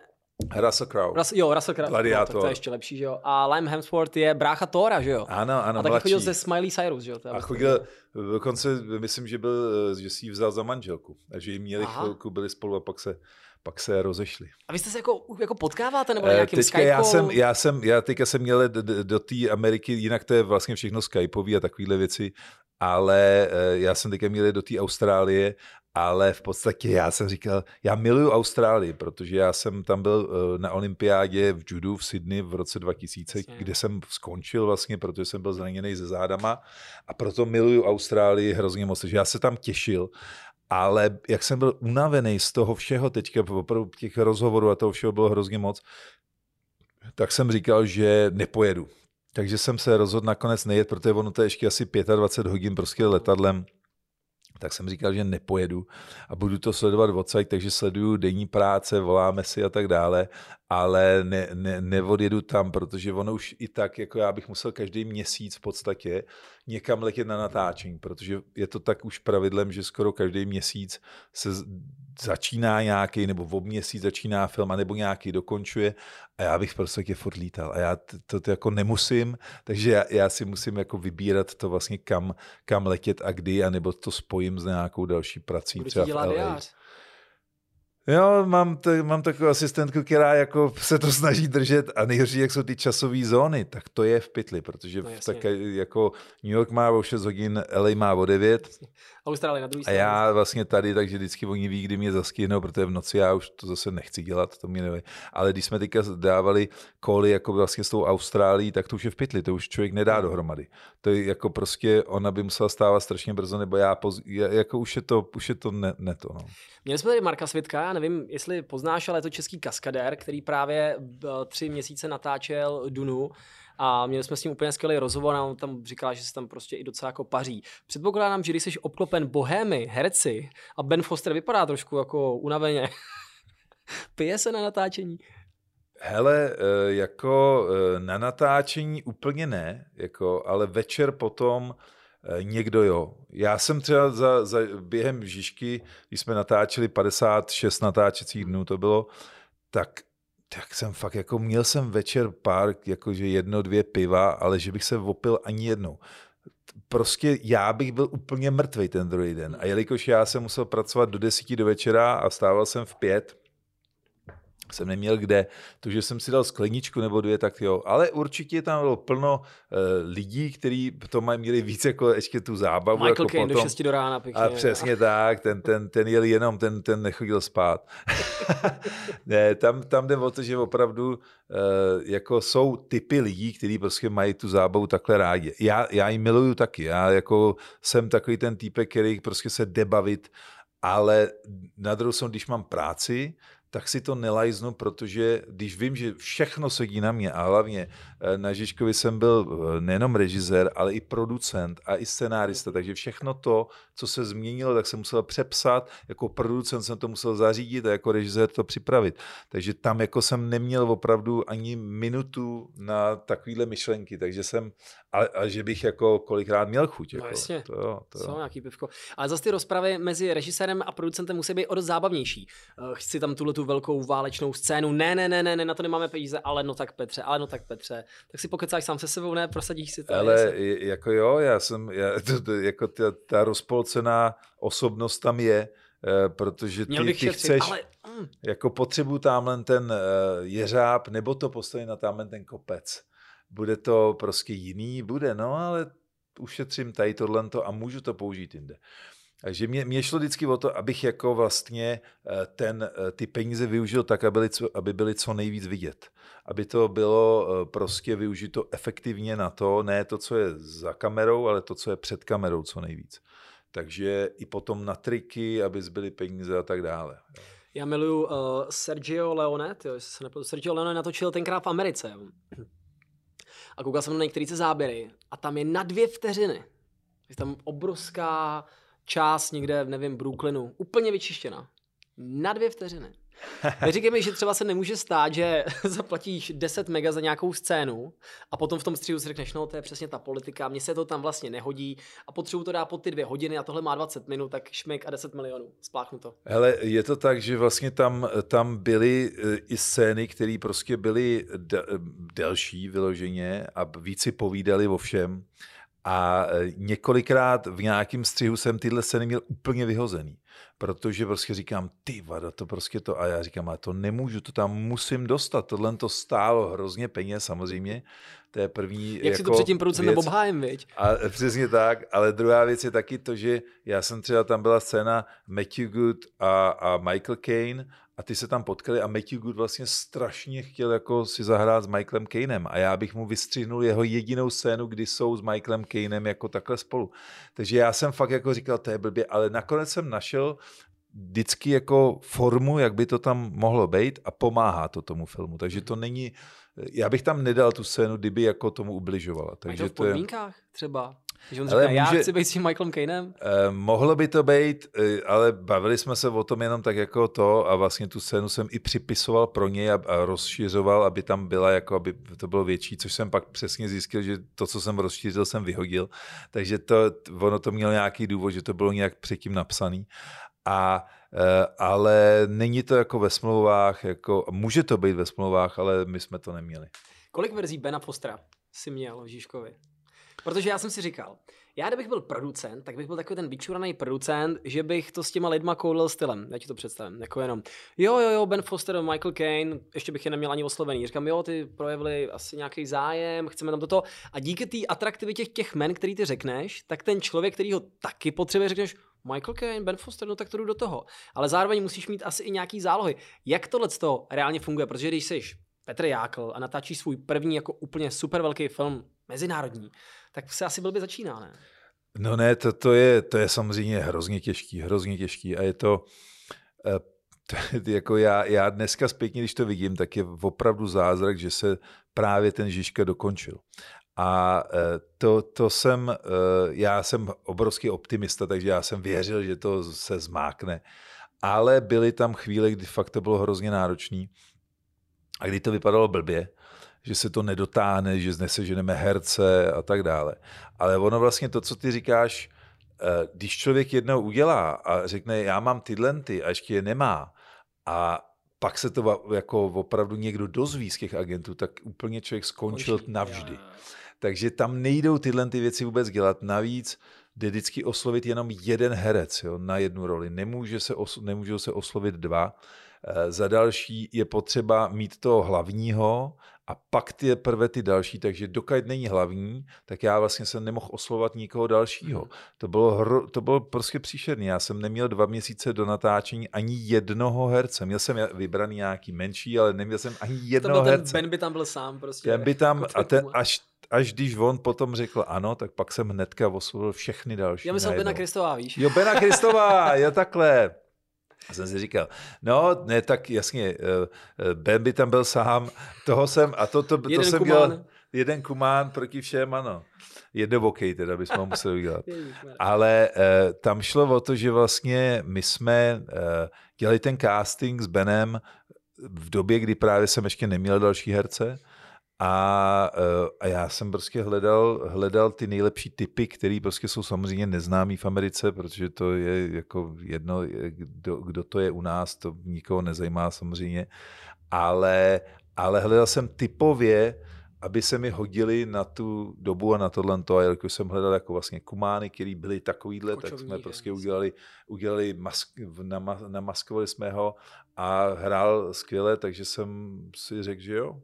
Russell Crowe. Rus, jo, Russell Crowe. Gladiátor. No, to je ještě lepší, že jo. A Lime Hemsworth je brácha Thora, že jo. Ano, ano, A taky chodil ze Smiley Cyrus, že jo. A chodil, dokonce myslím, že byl, že si ji vzal za manželku. A že ji měli Aha. chvilku, byli spolu a pak se pak se rozešli. A vy jste se jako, jako potkáváte nebo nějakým teďka já jsem, já jsem, já teďka jsem měl do, do té Ameriky, jinak to je vlastně všechno Skypeový a takovéhle věci, ale eh, já jsem teďka měl do té Austrálie ale v podstatě já jsem říkal, já miluju Austrálii, protože já jsem tam byl eh, na olympiádě v judu v Sydney v roce 2000, Jasně. kde jsem skončil vlastně, protože jsem byl zraněný ze zádama a proto miluju Austrálii hrozně moc, takže já se tam těšil ale jak jsem byl unavený z toho všeho teďka, opravdu těch rozhovorů a toho všeho bylo hrozně moc, tak jsem říkal, že nepojedu. Takže jsem se rozhodl nakonec nejet, protože ono to je ještě asi 25 hodin prostě letadlem tak jsem říkal, že nepojedu a budu to sledovat odsaď, takže sleduju denní práce, voláme si a tak dále, ale ne, ne, neodjedu tam, protože ono už i tak, jako já bych musel každý měsíc v podstatě někam letět na natáčení, protože je to tak už pravidlem, že skoro každý měsíc se začíná nějaký, nebo v měsíc začíná film, anebo nějaký dokončuje a já bych prostě furt lítal a já to, to jako nemusím, takže já, já si musím jako vybírat to vlastně kam, kam letět a kdy, anebo to spojím s nějakou další prací. Budu třeba v LA. Jo, mám, t- mám takovou asistentku, která jako se to snaží držet a nejhorší, jak jsou ty časové zóny, tak to je v pytli, protože no, tak jako New York má o 6 hodin, LA má o 9. Austrálie na druhý A já vlastně tady, takže vždycky oni ví, kdy mě zaskýhnou, protože v noci já už to zase nechci dělat, to mě neví. Ale když jsme teďka dávali koly jako vlastně s tou Austrálií, tak to už je v pytli, to už člověk nedá dohromady. To je jako prostě, ona by musela stávat strašně brzo, nebo já, poz, jako už je to, už je to ne, ne to. No. Měli jsme tady Marka Svitka, nevím, jestli poznáš, ale je to český kaskadér, který právě eh, tři měsíce natáčel Dunu a měli jsme s ním úplně skvělý rozhovor a on tam říkal, že se tam prostě i docela jako paří. Předpokládám, že když jsi obklopen bohémy, herci a Ben Foster vypadá trošku jako unaveně, pije se na natáčení? Hele, eh, jako eh, na natáčení úplně ne, jako, ale večer potom někdo jo. Já jsem třeba za, za, během Žižky, když jsme natáčeli 56 natáčecích dnů to bylo, tak tak jsem fakt, jako měl jsem večer pár, jakože jedno, dvě piva, ale že bych se opil ani jednou. Prostě já bych byl úplně mrtvý ten druhý den. A jelikož já jsem musel pracovat do desíti do večera a stával jsem v pět, jsem neměl kde. To, že jsem si dal skleničku nebo dvě, tak jo. Ale určitě tam bylo plno uh, lidí, kteří to mají měli víc jako ještě tu zábavu. Michael jako Kane potom. do 6 do rána. Pěkně, a přesně tak, ten, ten, ten jel jenom, ten, ten nechodil spát. ne, tam, tam jde o to, že opravdu uh, jako jsou typy lidí, kteří prostě mají tu zábavu takhle rádi. Já, já ji miluju taky. Já jako jsem takový ten typek, který prostě se debavit, ale na druhou stranu, když mám práci, tak si to nelajznu, protože když vím, že všechno sedí na mě a hlavně eh, na Žižkovi jsem byl eh, nejenom režisér, ale i producent a i scenárista, takže všechno to, co se změnilo, tak jsem musel přepsat, jako producent jsem to musel zařídit a jako režisér to připravit. Takže tam jako jsem neměl opravdu ani minutu na takovéhle myšlenky, takže jsem, a, a že bych jako kolikrát měl chuť. No jako, no jasně, to, jo, to jsou nějaký pivko. Ale zase ty rozpravy mezi režisérem a producentem musí být o dost zábavnější. Eh, chci tam tuhle tu velkou válečnou scénu, ne, ne, ne, ne, ne, na to nemáme peníze, ale no tak Petře, ale no tak Petře. Tak si pokecáš sám se sebou, ne, prosadíš si to. Ale jako jo, já jsem, já, to, to, jako ta, ta rozpolcená osobnost tam je, eh, protože ty, ty šetřit, chceš, ale... mm. jako potřebuji tamhle ten uh, jeřáb, nebo to postavit na tamhle ten kopec. Bude to prostě jiný? Bude, no, ale ušetřím tady tohle a můžu to použít jinde. Takže mě, mě šlo vždycky o to, abych jako vlastně eh, ten, eh, ty peníze využil tak, aby byly, aby byly co nejvíc vidět. Aby to bylo eh, prostě využito efektivně na to, ne to, co je za kamerou, ale to, co je před kamerou co nejvíc. Takže i potom na triky, aby zbyly peníze a tak dále. Já miluju uh, Sergio Leone, tyjo, se nepadu. Sergio Leone natočil tenkrát v Americe. A koukal jsem na některé záběry a tam je na dvě vteřiny. Je tam obrovská část někde, nevím, Brooklynu, úplně vyčištěna. Na dvě vteřiny. Neříkej mi, že třeba se nemůže stát, že zaplatíš 10 mega za nějakou scénu a potom v tom střihu si řekneš, no to je přesně ta politika, mně se to tam vlastně nehodí a potřebuji to dát pod ty dvě hodiny a tohle má 20 minut, tak šmik a 10 milionů, spláchnu to. Hele, je to tak, že vlastně tam, tam byly e, i scény, které prostě byly de- delší vyloženě a víc si povídali o všem. A e, několikrát v nějakém střihu jsem tyhle scény měl úplně vyhozený, protože prostě říkám, ty vada, to prostě to, a já říkám, ale to nemůžu, to tam musím dostat, tohle to stálo hrozně peněz samozřejmě, to je první Jak jako si to předtím producentem obhájem, viď? A přesně tak, ale druhá věc je taky to, že já jsem třeba, tam byla scéna Matthew Good a, a Michael Caine a ty se tam potkali a Matthew Good vlastně strašně chtěl jako si zahrát s Michaelem Kanem a já bych mu vystřihnul jeho jedinou scénu, kdy jsou s Michaelem Kanem jako takhle spolu. Takže já jsem fakt jako říkal, to je blbě, ale nakonec jsem našel vždycky jako formu, jak by to tam mohlo být a pomáhá to tomu filmu. Takže to není, já bych tam nedal tu scénu, kdyby jako tomu ubližovala. Takže to v podmínkách to je... třeba? Že on říká, ale já může, chci být s tím Michaelem Kanem? Eh, mohlo by to být, eh, ale bavili jsme se o tom jenom tak jako to a vlastně tu scénu jsem i připisoval pro něj a, a rozšiřoval, aby tam byla, jako aby to bylo větší, což jsem pak přesně zjistil, že to, co jsem rozšířil, jsem vyhodil. Takže to, ono to mělo nějaký důvod, že to bylo nějak předtím napsaný. A eh, ale není to jako ve smlouvách, jako, může to být ve smlouvách, ale my jsme to neměli. Kolik verzí Bena Fostera si měl v Žižkovi? Protože já jsem si říkal, já kdybych byl producent, tak bych byl takový ten vyčuraný producent, že bych to s těma lidma koulil stylem. Já ti to představím. Jako jenom, jo, jo, jo, Ben Foster, Michael Caine, ještě bych je neměl ani oslovený. Říkám, jo, ty projevili asi nějaký zájem, chceme tam toto. A díky té atraktivitě těch men, který ty řekneš, tak ten člověk, který ho taky potřebuje, řekneš, Michael Caine, Ben Foster, no tak to jdu do toho. Ale zároveň musíš mít asi i nějaký zálohy. Jak tohle to reálně funguje? Protože když jsi Petr Jákl a natáčí svůj první jako úplně super velký film mezinárodní, tak se asi blbě začíná, ne? No ne, to, to, je, to je samozřejmě hrozně těžký, hrozně těžký a je to, eh, to jako já, já dneska zpětně, když to vidím, tak je opravdu zázrak, že se právě ten Žižka dokončil. A eh, to, to jsem, eh, já jsem obrovský optimista, takže já jsem věřil, že to se zmákne. Ale byly tam chvíle, kdy fakt to bylo hrozně náročný a kdy to vypadalo blbě že se to nedotáhne, že zneseženeme herce a tak dále. Ale ono vlastně to, co ty říkáš, eh, když člověk jednou udělá a řekne, já mám tyhle ty a ještě je nemá a pak se to jako opravdu někdo dozví z těch agentů, tak úplně člověk skončil navždy. Takže tam nejdou tyhle ty věci vůbec dělat. Navíc jde vždycky oslovit jenom jeden herec jo, na jednu roli. Nemůže se os, nemůžou se oslovit dva. E, za další je potřeba mít toho hlavního a pak ty prvé ty další, takže dokud není hlavní, tak já vlastně jsem nemohl oslovat nikoho dalšího. Hmm. To bylo, hro, to bylo prostě příšerný. Já jsem neměl dva měsíce do natáčení ani jednoho herce. Měl jsem vybraný nějaký menší, ale neměl jsem ani jednoho to byl herce. Ten Ben by tam byl sám prostě. Ten by tam, a ten, až, až když on potom řekl ano, tak pak jsem hnedka oslovil všechny další. Já myslím Bena Kristová, víš? Jo, Bena Kristová, jo takhle. A jsem si říkal, no, ne, tak jasně, eh, eh, Ben by tam byl sám, toho jsem, a to, to, to, to jsem dělal, jeden kumán proti všem, ano. Jednobokej teda bychom museli udělat. Ale uh, tam šlo o to, že vlastně my jsme uh, dělali ten casting s Benem v době, kdy právě jsem ještě neměl další herce a, eh, a já jsem prostě hledal, hledal ty nejlepší typy, které prostě jsou samozřejmě neznámý v Americe, protože to je jako jedno, kdo, kdo to je u nás, to nikoho nezajímá samozřejmě, ale, ale hledal jsem typově, aby se mi hodili na tu dobu a na tohle to, a jelikož jsem hledal jako vlastně kumány, který byli takovýhle, Kočovní, tak jsme prostě udělali, udělali mask, namaskovali jsme ho a hrál skvěle, takže jsem si řekl, že jo.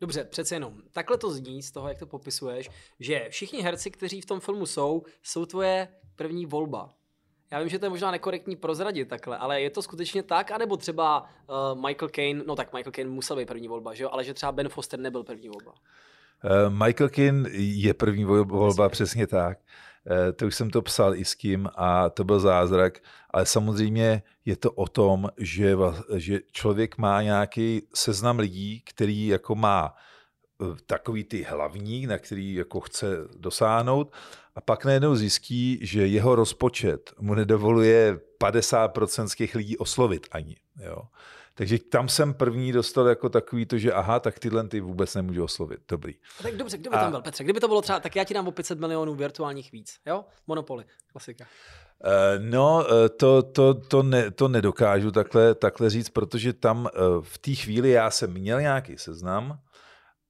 Dobře, přece jenom. Takhle to zní z toho, jak to popisuješ, že všichni herci, kteří v tom filmu jsou, jsou tvoje první volba. Já vím, že to je možná nekorektní prozradit takhle, ale je to skutečně tak, anebo třeba uh, Michael Caine, no tak Michael Caine musel být první volba, že jo, ale že třeba Ben Foster nebyl první volba. Uh, Michael Caine je první volba, přesně, přesně tak. Uh, to už jsem to psal i s kým a to byl zázrak, ale samozřejmě je to o tom, že, že člověk má nějaký seznam lidí, který jako má eh, takový ty hlavní, na který jako chce dosáhnout a pak najednou zjistí, že jeho rozpočet mu nedovoluje 50% z těch lidí oslovit ani. Jo. Takže tam jsem první dostal jako takový to, že aha, tak tyhle ty vůbec nemůžu oslovit. Dobrý. A tak dobře, kdo by a... tam byl, Petře? Kdyby to bylo třeba, tak já ti dám o 500 milionů virtuálních víc, jo? Monopoly, klasika. Eh, no, eh, to, to, to, ne, to nedokážu takhle, takhle říct, protože tam eh, v té chvíli já jsem měl nějaký seznam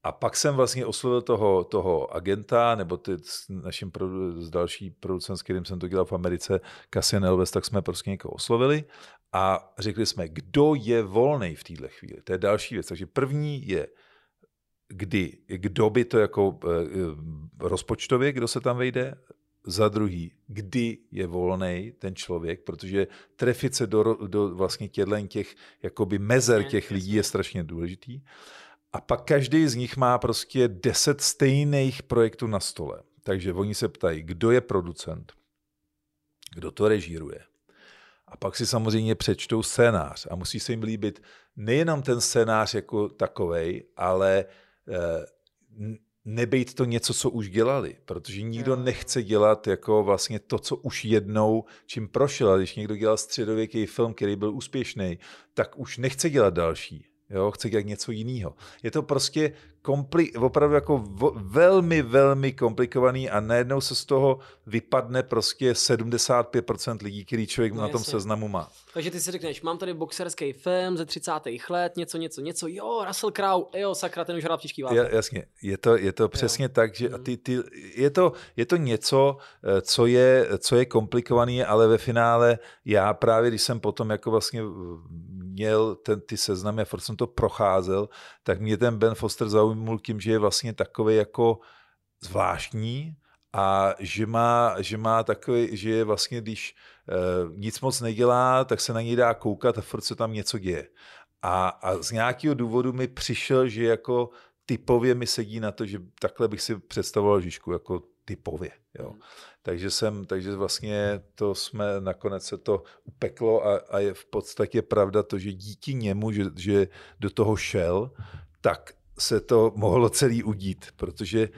a pak jsem vlastně oslovil toho, toho agenta, nebo ty, s naším s další producentem, s kterým jsem to dělal v Americe, Cassian Elves, tak jsme prostě někoho oslovili a řekli jsme, kdo je volný v této chvíli. To je další věc. Takže první je, kdy, kdo by to jako rozpočtově, kdo se tam vejde, za druhý, kdy je volný ten člověk, protože trefit se do, do vlastně těchto těch jakoby mezer těch lidí je strašně důležitý. A pak každý z nich má prostě deset stejných projektů na stole. Takže oni se ptají, kdo je producent, kdo to režíruje. A pak si samozřejmě přečtou scénář a musí se jim líbit nejenom ten scénář jako takovej, ale eh, nebejt to něco, co už dělali, protože nikdo nechce dělat jako vlastně to, co už jednou čím prošel. A když někdo dělal středověký film, který byl úspěšný, tak už nechce dělat další. Jo, chce dělat něco jiného. Je to prostě kompli- opravdu jako v- velmi, velmi komplikovaný a najednou se z toho vypadne prostě 75% lidí, který člověk no, na tom jasně. seznamu má. Takže ty si řekneš, mám tady boxerský film ze 30. let, něco, něco, něco, jo, Russell Crowe, jo, sakra, ten už hrál příští válce. Jasně, je to, je to přesně jo. tak, že mhm. ty, ty, je, to, je to něco, eh, co je, co je komplikovaný, ale ve finále já právě, když jsem potom jako vlastně měl ten, ty seznamy a furt jsem to procházel, tak mě ten Ben Foster zaujmul tím, že je vlastně takový jako zvláštní a že má, že má takový, že je vlastně, když uh, nic moc nedělá, tak se na něj dá koukat a furt se tam něco děje. A, a z nějakého důvodu mi přišel, že jako typově mi sedí na to, že takhle bych si představoval Žižku, jako typově. Jo. Hmm. Takže, jsem, takže vlastně to jsme, nakonec se to upeklo a, a je v podstatě pravda to, že díky němu, že, že do toho šel, tak se to mohlo celý udít, protože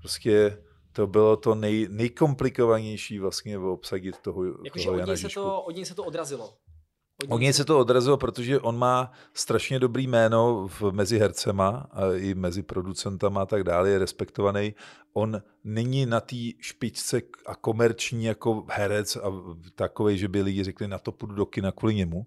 prostě to bylo to nej, nejkomplikovanější vlastně obsadit toho, Jakože od, něj se to, od něj se to odrazilo. Od něj se to odrazilo, protože on má strašně dobrý jméno v, mezi hercema a i mezi producentama a tak dále, je respektovaný. On není na té špičce a komerční jako herec a takový, že by lidi řekli, na to půjdu do kina kvůli němu.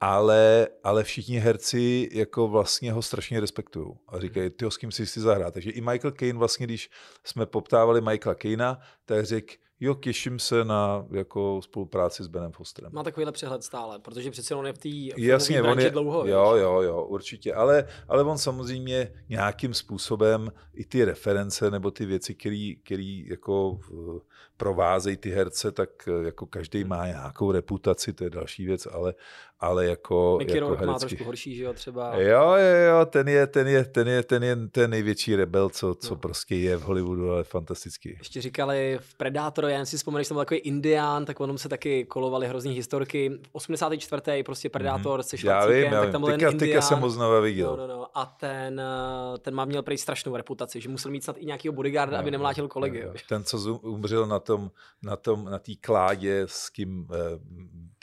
Ale, ale všichni herci jako vlastně ho strašně respektují a říkají, ty s kým si si zahrát. Takže i Michael Caine vlastně, když jsme poptávali Michaela Caina, tak řekl, jo, těším se na jako spolupráci s Benem Fosterem. Má takovýhle přehled stále, protože přece on je v té Jasně, on je, dlouho. Jo, jo, jo, určitě. Ale, ale on samozřejmě nějakým způsobem i ty reference nebo ty věci, které jako provázejí ty herce, tak jako každý má nějakou reputaci, to je další věc, ale, ale jako, Mickey jako Rourke má trošku horší, že jo, třeba. Jo, jo, jo, ten je, ten je, ten je, ten je ten největší rebel, co, co no. prostě je v Hollywoodu, ale fantastický. Ještě říkali v Predator, já si vzpomenu, že jsem byl takový indián, tak ono se taky kolovali hrozný historky. V 84. prostě Predator mm-hmm. se Schwarzeneggerem, tak tam byl teďka, indián. Teďka jsem ho znova viděl. No, no, no. A ten, eh, ten má měl prej strašnou reputaci, že musel mít snad i nějakého bodyguarda, no, aby nemlátil kolegy. No, ten, co umřel na tom, na tom, na té kládě s tím, eh,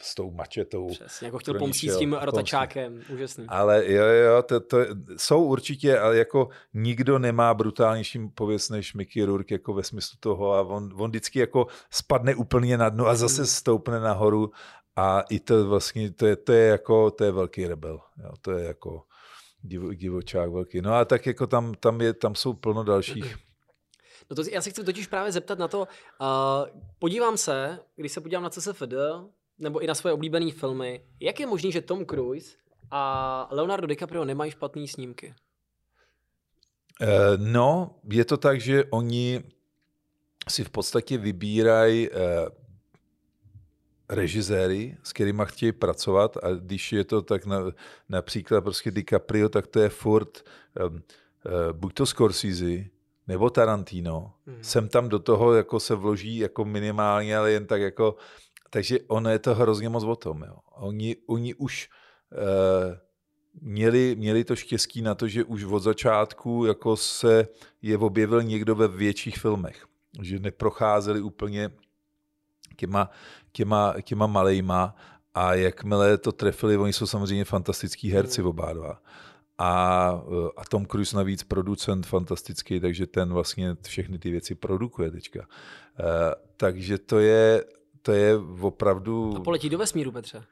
s tou mačetou. Přesně, jako chtěl pomstít s tím rotačákem, úžasný. Ale jo, jo, to, to, jsou určitě, ale jako nikdo nemá brutálnější pověst než Mickey Rourke, jako ve smyslu toho a on, on vždycky jako spadne úplně na dno a zase hmm. stoupne nahoru a i to vlastně, to je, to je jako, to je velký rebel, jo, to je jako divo, divočák velký. No a tak jako tam, tam, je, tam jsou plno dalších No to, já se chci totiž právě zeptat na to, uh, podívám se, když se podívám na CSFD, nebo i na svoje oblíbené filmy, jak je možné, že Tom Cruise a Leonardo DiCaprio nemají špatné snímky? Uh, no, je to tak, že oni si v podstatě vybírají uh, režiséry, s kterými chtějí pracovat a když je to tak na, například prostě DiCaprio, tak to je furt um, uh, buď to Scorsese, nebo Tarantino. Hmm. Sem tam do toho jako se vloží jako minimálně, ale jen tak jako takže ono je to hrozně moc o tom. Jo. Oni, oni už uh, měli, měli to štěstí na to, že už od začátku jako se je objevil někdo ve větších filmech. Že neprocházeli úplně těma, těma, těma malejma a jakmile to trefili, oni jsou samozřejmě fantastický herci mm. oba dva. A, a Tom Cruise navíc producent fantastický, takže ten vlastně všechny ty věci produkuje teďka. Uh, takže to je, to je opravdu... A poletí do vesmíru, Petře.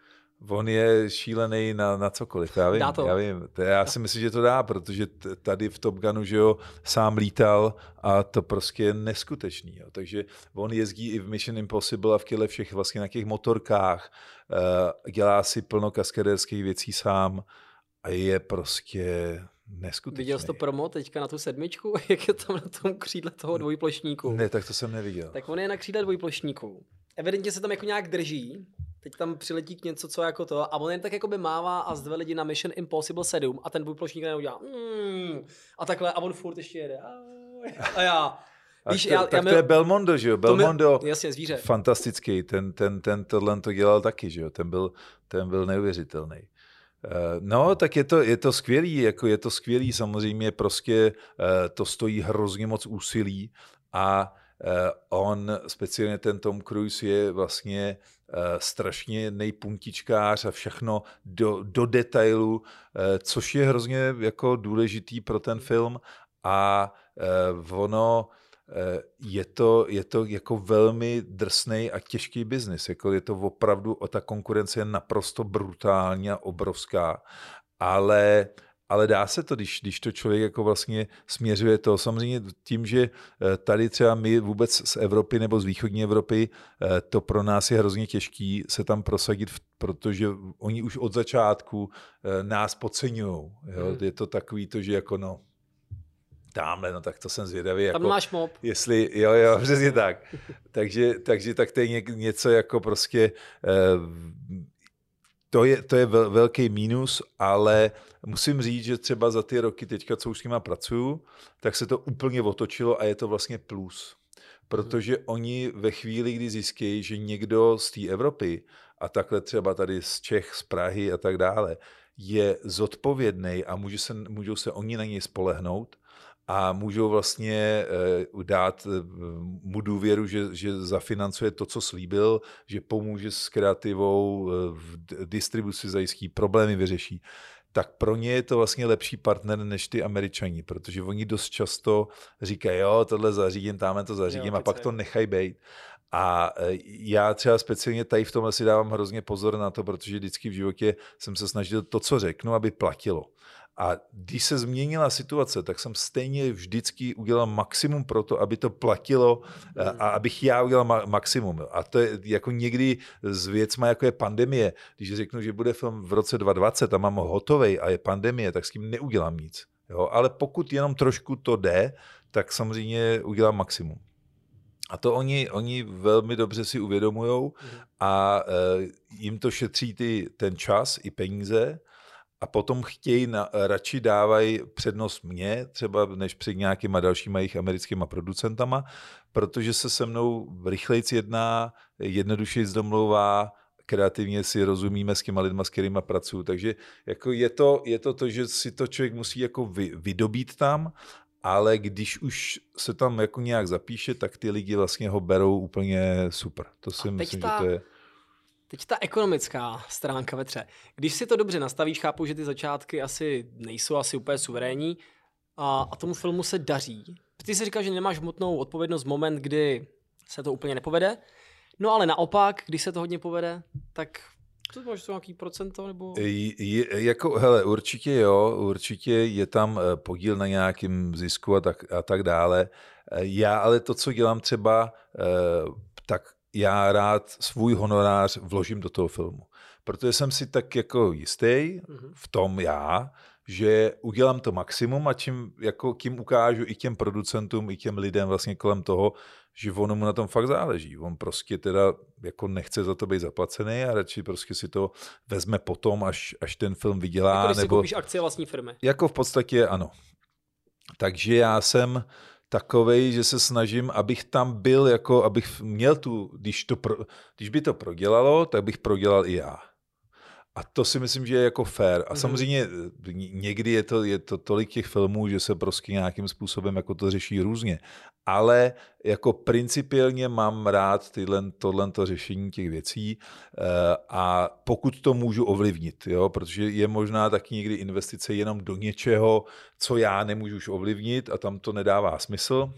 On je šílený na, na cokoliv, já vím, dá to. já vím. Já si myslím, že to dá, protože tady v Top Gunu, že jo, sám lítal a to prostě je neskutečný. Jo. Takže on jezdí i v Mission Impossible a v těle všech vlastně na těch motorkách, uh, dělá si plno kaskaderských věcí sám a je prostě neskutečný. Viděl jsi to promo teďka na tu sedmičku, jak je tam na tom křídle toho dvojplošníku? Ne, tak to jsem neviděl. Tak on je na křídle dvojplošníku evidentně se tam jako nějak drží, teď tam přiletí k něco, co jako to, a on jen tak jako by mává a zdve lidi na Mission Impossible 7 a ten dvojplošník neudělá mm, a takhle a on furt ještě jede. A já, Víš, to, já, tak já to je Belmondo, že jo? Belmondo, mi, jasně, zvíře. fantastický, ten, ten, ten tohle to dělal taky, že jo? Ten byl, ten byl neuvěřitelný. Eh, no, tak je to, je to skvělý, jako je to skvělý, samozřejmě prostě eh, to stojí hrozně moc úsilí a on, speciálně ten Tom Cruise, je vlastně strašně nejpuntičkář a všechno do, do detailu, což je hrozně jako důležitý pro ten film. A ono je to, je to jako velmi drsný a těžký biznis. Jako je to opravdu, ta konkurence je naprosto brutální a obrovská, ale ale dá se to, když, když to člověk jako vlastně směřuje to. Samozřejmě tím, že eh, tady třeba my vůbec z Evropy nebo z východní Evropy, eh, to pro nás je hrozně těžký se tam prosadit, protože oni už od začátku eh, nás podceňují. Hmm. Je to takový to, že jako no, tamhle, no tak to jsem zvědavý. Tam jako, máš mob. Jestli, jo, jo, přesně tak. takže, takže tak to je něco jako prostě, eh, to je, to je velký mínus, ale musím říct, že třeba za ty roky teďka, co už s nima pracuju, tak se to úplně otočilo a je to vlastně plus. Protože oni ve chvíli, kdy zjistí, že někdo z té Evropy a takhle třeba tady z Čech, z Prahy a tak dále, je zodpovědný a může se, můžou se oni na něj spolehnout, a můžou vlastně eh, dát eh, mu důvěru, že, že zafinancuje to, co slíbil, že pomůže s kreativou, eh, v distribuci zajistí, problémy vyřeší tak pro ně je to vlastně lepší partner než ty američani, protože oni dost často říkají, jo, tohle zařídím, tamhle to zařídím jo, a pak to nechají být. A já třeba speciálně tady v tomhle si dávám hrozně pozor na to, protože vždycky v životě jsem se snažil to, co řeknu, aby platilo. A když se změnila situace, tak jsem stejně vždycky udělal maximum pro to, aby to platilo a hmm. abych já udělal ma- maximum. A to je jako někdy s věcma, jako je pandemie. Když řeknu, že bude film v roce 2020 a mám ho hotovej a je pandemie, tak s tím neudělám nic. Jo? Ale pokud jenom trošku to jde, tak samozřejmě udělám maximum. A to oni, oni velmi dobře si uvědomují hmm. a e, jim to šetří ty, ten čas i peníze a potom chtějí, na, radši dávají přednost mě, třeba než před nějakýma dalšíma jejich americkýma producentama, protože se se mnou rychlejc jedná, jednodušeji zdomlouvá, kreativně si rozumíme s těma lidma, s kterými pracuju. Takže jako je, to, je to to, že si to člověk musí jako vy, vydobít tam, ale když už se tam jako nějak zapíše, tak ty lidi vlastně ho berou úplně super. To si myslím, ta... že to je Teď ta ekonomická stránka vetře. Když si to dobře nastavíš, chápu, že ty začátky asi nejsou asi úplně suverénní a, a tomu filmu se daří. Ty si říkal, že nemáš hmotnou odpovědnost moment, kdy se to úplně nepovede. No ale naopak, když se to hodně povede, tak to máš to nějaký procento? Nebo... Je, jako, hele, určitě jo, určitě je tam eh, podíl na nějakým zisku a tak, a tak dále. Eh, já ale to, co dělám třeba, eh, tak já rád svůj honorář vložím do toho filmu. Protože jsem si tak jako jistý mhm. v tom já, že udělám to maximum a čím, jako tím ukážu i těm producentům, i těm lidem vlastně kolem toho, že ono mu na tom fakt záleží. On prostě teda jako nechce za to být zaplacený a radši prostě si to vezme potom, až, až ten film vydělá. Jako když nebo... si koupíš akcie vlastní firmy. Jako v podstatě ano. Takže já jsem takovej, že se snažím, abych tam byl, jako abych měl tu, když, to pro, když by to prodělalo, tak bych prodělal i já. A to si myslím, že je jako fair. A mm-hmm. samozřejmě někdy je to, je to tolik těch filmů, že se prostě nějakým způsobem jako to řeší různě. Ale jako principiálně mám rád tyhle, tohle řešení těch věcí eh, a pokud to můžu ovlivnit, jo, protože je možná taky někdy investice jenom do něčeho, co já nemůžu už ovlivnit a tam to nedává smysl,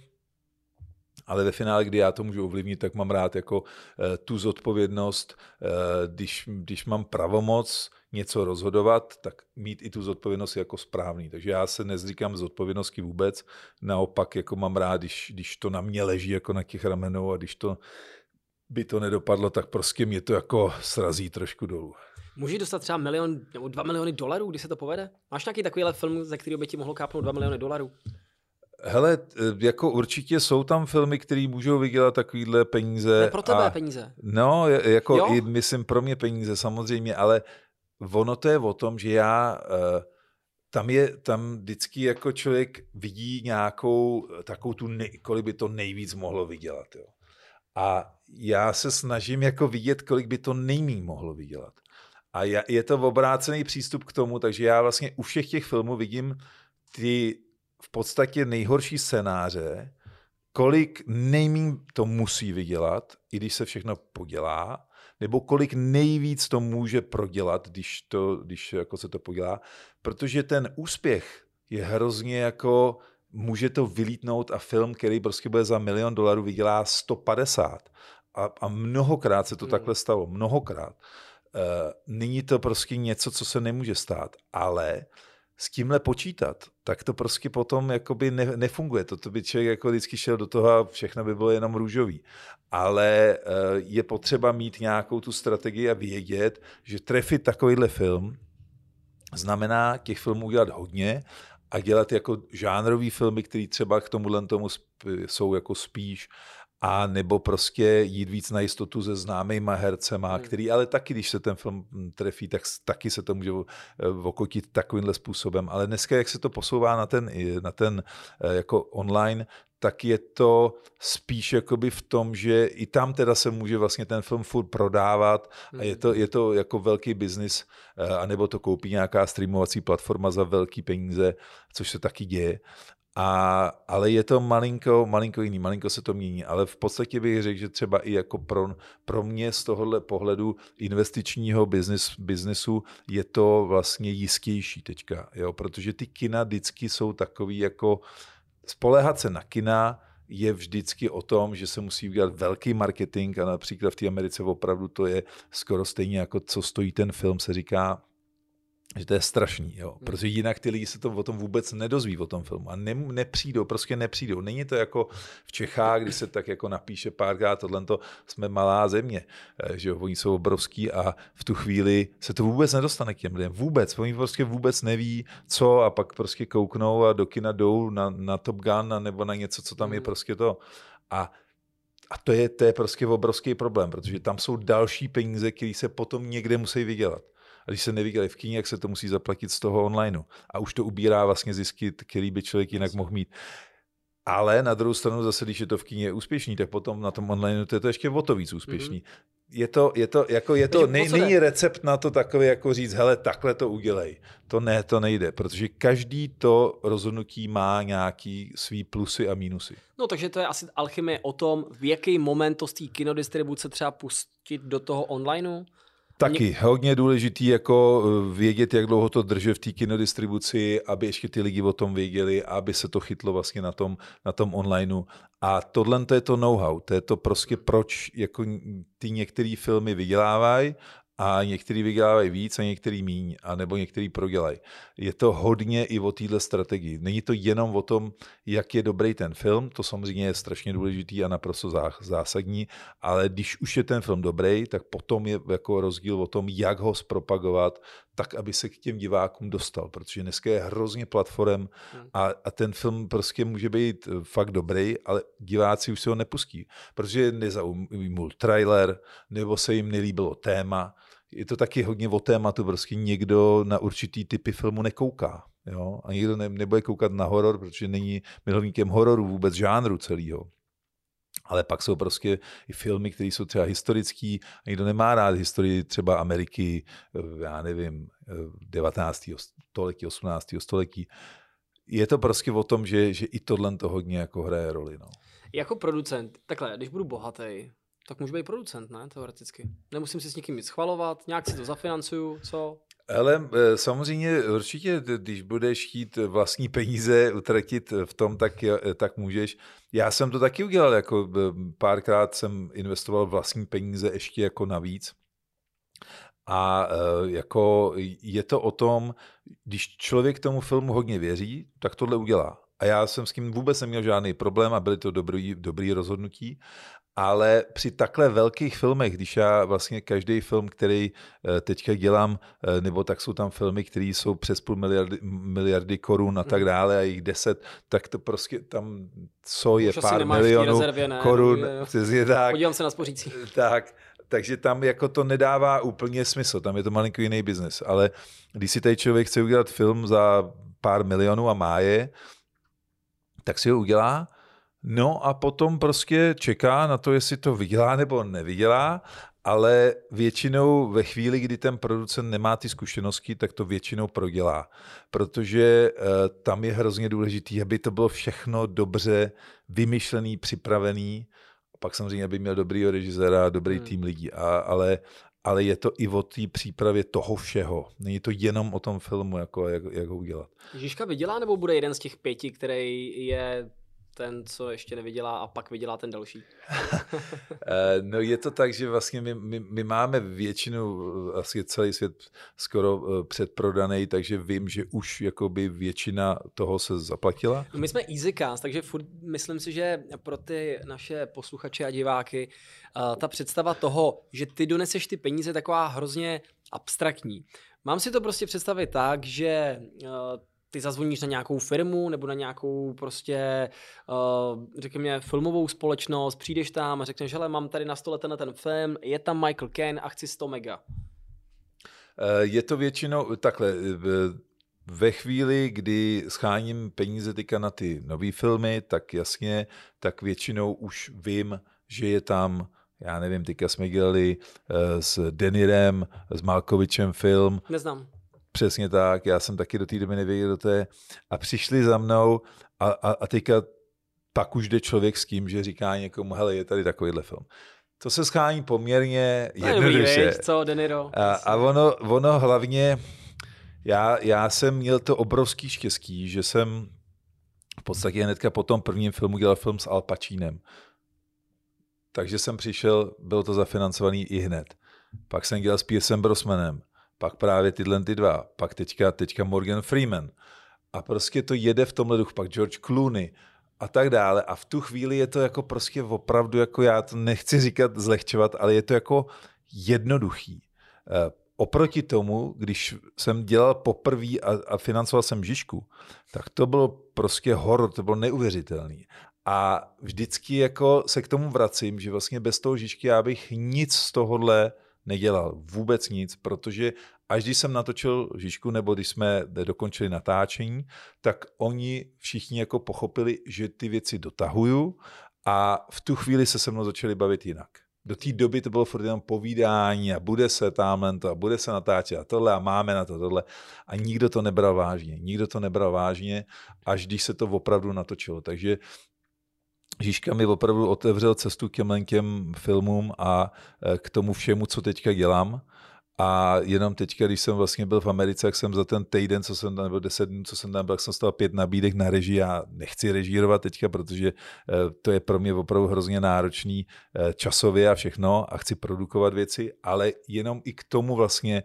ale ve finále, kdy já to můžu ovlivnit, tak mám rád jako eh, tu zodpovědnost, eh, když, když mám pravomoc něco rozhodovat, tak mít i tu zodpovědnost jako správný. Takže já se nezříkám z odpovědnosti vůbec, naopak jako mám rád, když, když to na mě leží jako na těch ramenou a když to by to nedopadlo, tak prostě mě to jako srazí trošku dolů. Můžeš dostat třeba milion nebo dva miliony dolarů, když se to povede? Máš nějaký takovýhle film, ze kterého by ti mohlo kápnout dva miliony dolarů? Hele, jako určitě jsou tam filmy, které můžou vydělat takovýhle peníze. Ne pro tebe a, peníze. No, jako jo? i myslím pro mě peníze samozřejmě, ale ono to je o tom, že já uh, tam je, tam vždycky jako člověk vidí nějakou takovou tu, nej, kolik by to nejvíc mohlo vydělat. Jo. A já se snažím jako vidět, kolik by to nejmí mohlo vydělat. A je to obrácený přístup k tomu, takže já vlastně u všech těch filmů vidím ty v podstatě nejhorší scénáře, kolik nejmín to musí vydělat, i když se všechno podělá, nebo kolik nejvíc to může prodělat, když, to, když jako se to podělá, protože ten úspěch je hrozně jako, může to vylítnout a film, který prostě bude za milion dolarů, vydělá 150. A, a mnohokrát se to hmm. takhle stalo, mnohokrát. Uh, není to prostě něco, co se nemůže stát, ale s tímhle počítat, tak to prostě potom jakoby ne, nefunguje. To, to by člověk jako vždycky šel do toho a všechno by bylo jenom růžový. Ale uh, je potřeba mít nějakou tu strategii a vědět, že trefit takovýhle film znamená těch filmů udělat hodně a dělat jako žánrový filmy, které třeba k tomuhle tomu jsou jako spíš a nebo prostě jít víc na jistotu se známýma hercema, hmm. který ale taky, když se ten film trefí, tak taky se to může eh, okotit takovýmhle způsobem. Ale dneska, jak se to posouvá na ten, na ten eh, jako online, tak je to spíš jakoby v tom, že i tam teda se může vlastně ten film furt prodávat a je to, je to jako velký biznis, eh, anebo to koupí nějaká streamovací platforma za velký peníze, což se taky děje. A, ale je to malinko, malinko jiný, malinko se to mění, ale v podstatě bych řekl, že třeba i jako pro, pro mě z tohohle pohledu investičního business, biznesu je to vlastně jistější teďka, jo? protože ty kina vždycky jsou takový jako spolehat se na kina je vždycky o tom, že se musí udělat velký marketing a například v té Americe opravdu to je skoro stejně jako co stojí ten film, se říká že to je strašný, jo. Hmm. Protože jinak ty lidi se to o tom vůbec nedozví o tom filmu a ne, nepřijdou, prostě nepřijdou. Není to jako v Čechách, kdy se tak jako napíše párkrát, tohle to jsme malá země, eh, že jo, oni jsou obrovský a v tu chvíli se to vůbec nedostane k těm lidem. Vůbec, oni prostě vůbec neví, co a pak prostě kouknou a do kina jdou na, na Top Gun a nebo na něco, co tam je hmm. prostě to. A a to je, to je prostě obrovský problém, protože tam jsou další peníze, které se potom někde musí vydělat. A když se neviděli v kyně, jak se to musí zaplatit z toho onlineu. A už to ubírá vlastně zisky, který by člověk jinak mohl mít. Ale na druhou stranu zase, když je to v kyně úspěšný, tak potom na tom online to je to ještě o to víc úspěšný. Mm-hmm. Je to, je to, jako je to, ne, není recept na to takový, jako říct, hele, takhle to udělej. To ne, to nejde, protože každý to rozhodnutí má nějaký svý plusy a mínusy. No takže to je asi alchymie o tom, v jaký moment to z té kinodistribuce třeba pustit do toho onlineu? Taky hodně důležitý jako eh, vědět, jak dlouho to drží v té kinodistribuci, aby ještě ty lidi o tom věděli, aby se to chytlo vlastně na tom, na tom onlineu. A tohle to je to know-how, to je to prostě proč jako ty některé filmy vydělávají a některý vydělávají víc a některý míň, a nebo některý prodělají. Je to hodně i o téhle strategii. Není to jenom o tom, jak je dobrý ten film, to samozřejmě je strašně důležitý a naprosto zásadní, ale když už je ten film dobrý, tak potom je jako rozdíl o tom, jak ho zpropagovat, tak, aby se k těm divákům dostal, protože dneska je hrozně platform hmm. a, a ten film prostě může být fakt dobrý, ale diváci už se ho nepustí, protože nezaujmul trailer, nebo se jim nelíbilo téma, je to taky hodně o tématu, prostě někdo na určitý typy filmu nekouká. Jo? A někdo ne, nebude koukat na horor, protože není milovníkem hororu vůbec žánru celého. Ale pak jsou prostě i filmy, které jsou třeba historický a někdo nemá rád historii třeba Ameriky, eh, já nevím, 19. Eh, století, 18. století. Je to prostě o tom, že, že i tohle to hodně jako hraje roli. No. Jako producent, takhle, když budu bohatý, tak můžu být producent, ne, teoreticky. Nemusím si s někým nic schvalovat, nějak si to zafinancuju, co? Ale eh, samozřejmě určitě, když budeš chtít vlastní peníze utratit v tom, tak, tak můžeš. Já jsem to taky udělal, jako eh, párkrát jsem investoval vlastní peníze ještě jako navíc. A jako je to o tom, když člověk tomu filmu hodně věří, tak tohle udělá. A já jsem s tím vůbec neměl žádný problém a byly to dobrý, dobrý rozhodnutí ale při takhle velkých filmech, když já vlastně každý film, který eh, teďka dělám, eh, nebo tak jsou tam filmy, které jsou přes půl miliardy, miliardy korun a tak hmm. dále a jich deset, tak to prostě tam, co je Už pár milionů rezervě, ne? korun, je tak. Podívám se na spořící. Tak, takže tam jako to nedává úplně smysl, tam je to malinko jiný biznis, ale když si tady člověk chce udělat film za pár milionů a má je, tak si ho udělá No a potom prostě čeká na to, jestli to vydělá nebo nevydělá ale většinou ve chvíli, kdy ten producent nemá ty zkušenosti, tak to většinou prodělá, protože uh, tam je hrozně důležitý, aby to bylo všechno dobře vymyšlený, připravený, pak samozřejmě, aby měl dobrý režiséra, dobrý hmm. tým lidí, a, ale, ale je to i o té přípravě toho všeho. Není to jenom o tom filmu, jako, jak, jak ho udělat. Žižka vydělá nebo bude jeden z těch pěti, který je ten, co ještě nevydělá a pak vydělá ten další? Eh, no je to tak, že vlastně my, my, my máme většinu, eh, asi celý svět skoro eh, předprodaný, takže vím, že už jakoby většina toho se zaplatila. No my jsme EasyCast, takže furt myslím si, že pro ty naše posluchače a diváky ta představa toho, že ty doneseš ty peníze, je taková hrozně abstraktní. Mám si to prostě představit tak, že ty zazvoníš na nějakou firmu nebo na nějakou prostě, uh, řekněme, filmovou společnost, přijdeš tam a řekneš, hele, mám tady na stole tenhle ten film, je tam Michael Caine a chci 100 mega. Uh, je to většinou takhle, ve chvíli, kdy scháním peníze teďka na ty nové filmy, tak jasně, tak většinou už vím, že je tam já nevím, teďka jsme dělali uh, s Denirem, s Malkovičem film. Neznám. Přesně tak, já jsem taky do té doby nevěděl, to je. A přišli za mnou a, a, a teďka pak už jde člověk s tím, že říká někomu, hele, je tady takovýhle film. To se schání poměrně jednoduše. co, Deniro? A, a ono, ono hlavně, já, já jsem měl to obrovský štěstí, že jsem v podstatě hnedka po tom prvním filmu dělal film s Al Pacinem. Takže jsem přišel, byl to zafinancovaný i hned. Pak jsem dělal s Piercem Brosmanem pak právě tyhle ty dva, pak teďka, teďka Morgan Freeman. A prostě to jede v tomhle duchu, pak George Clooney a tak dále. A v tu chvíli je to jako prostě opravdu, jako já to nechci říkat zlehčovat, ale je to jako jednoduchý. E, oproti tomu, když jsem dělal poprvé a, a financoval jsem Žižku, tak to bylo prostě horor, to bylo neuvěřitelný. A vždycky jako se k tomu vracím, že vlastně bez toho Žižky já bych nic z tohohle nedělal vůbec nic, protože až když jsem natočil Žižku, nebo když jsme dokončili natáčení, tak oni všichni jako pochopili, že ty věci dotahuju a v tu chvíli se se mnou začali bavit jinak. Do té doby to bylo furt jenom povídání a bude se tamhle to a bude se natáčet a tohle a máme na to tohle. A nikdo to nebral vážně. Nikdo to nebral vážně, až když se to opravdu natočilo. Takže Žižka mi opravdu otevřel cestu k těm, filmům a e, k tomu všemu, co teďka dělám. A jenom teďka, když jsem vlastně byl v Americe, jak jsem za ten týden, co jsem tam, nebo deset dnů, co jsem tam byl, jsem stal pět nabídek na režii. Já nechci režírovat teďka, protože e, to je pro mě opravdu hrozně náročný e, časově a všechno a chci produkovat věci, ale jenom i k tomu vlastně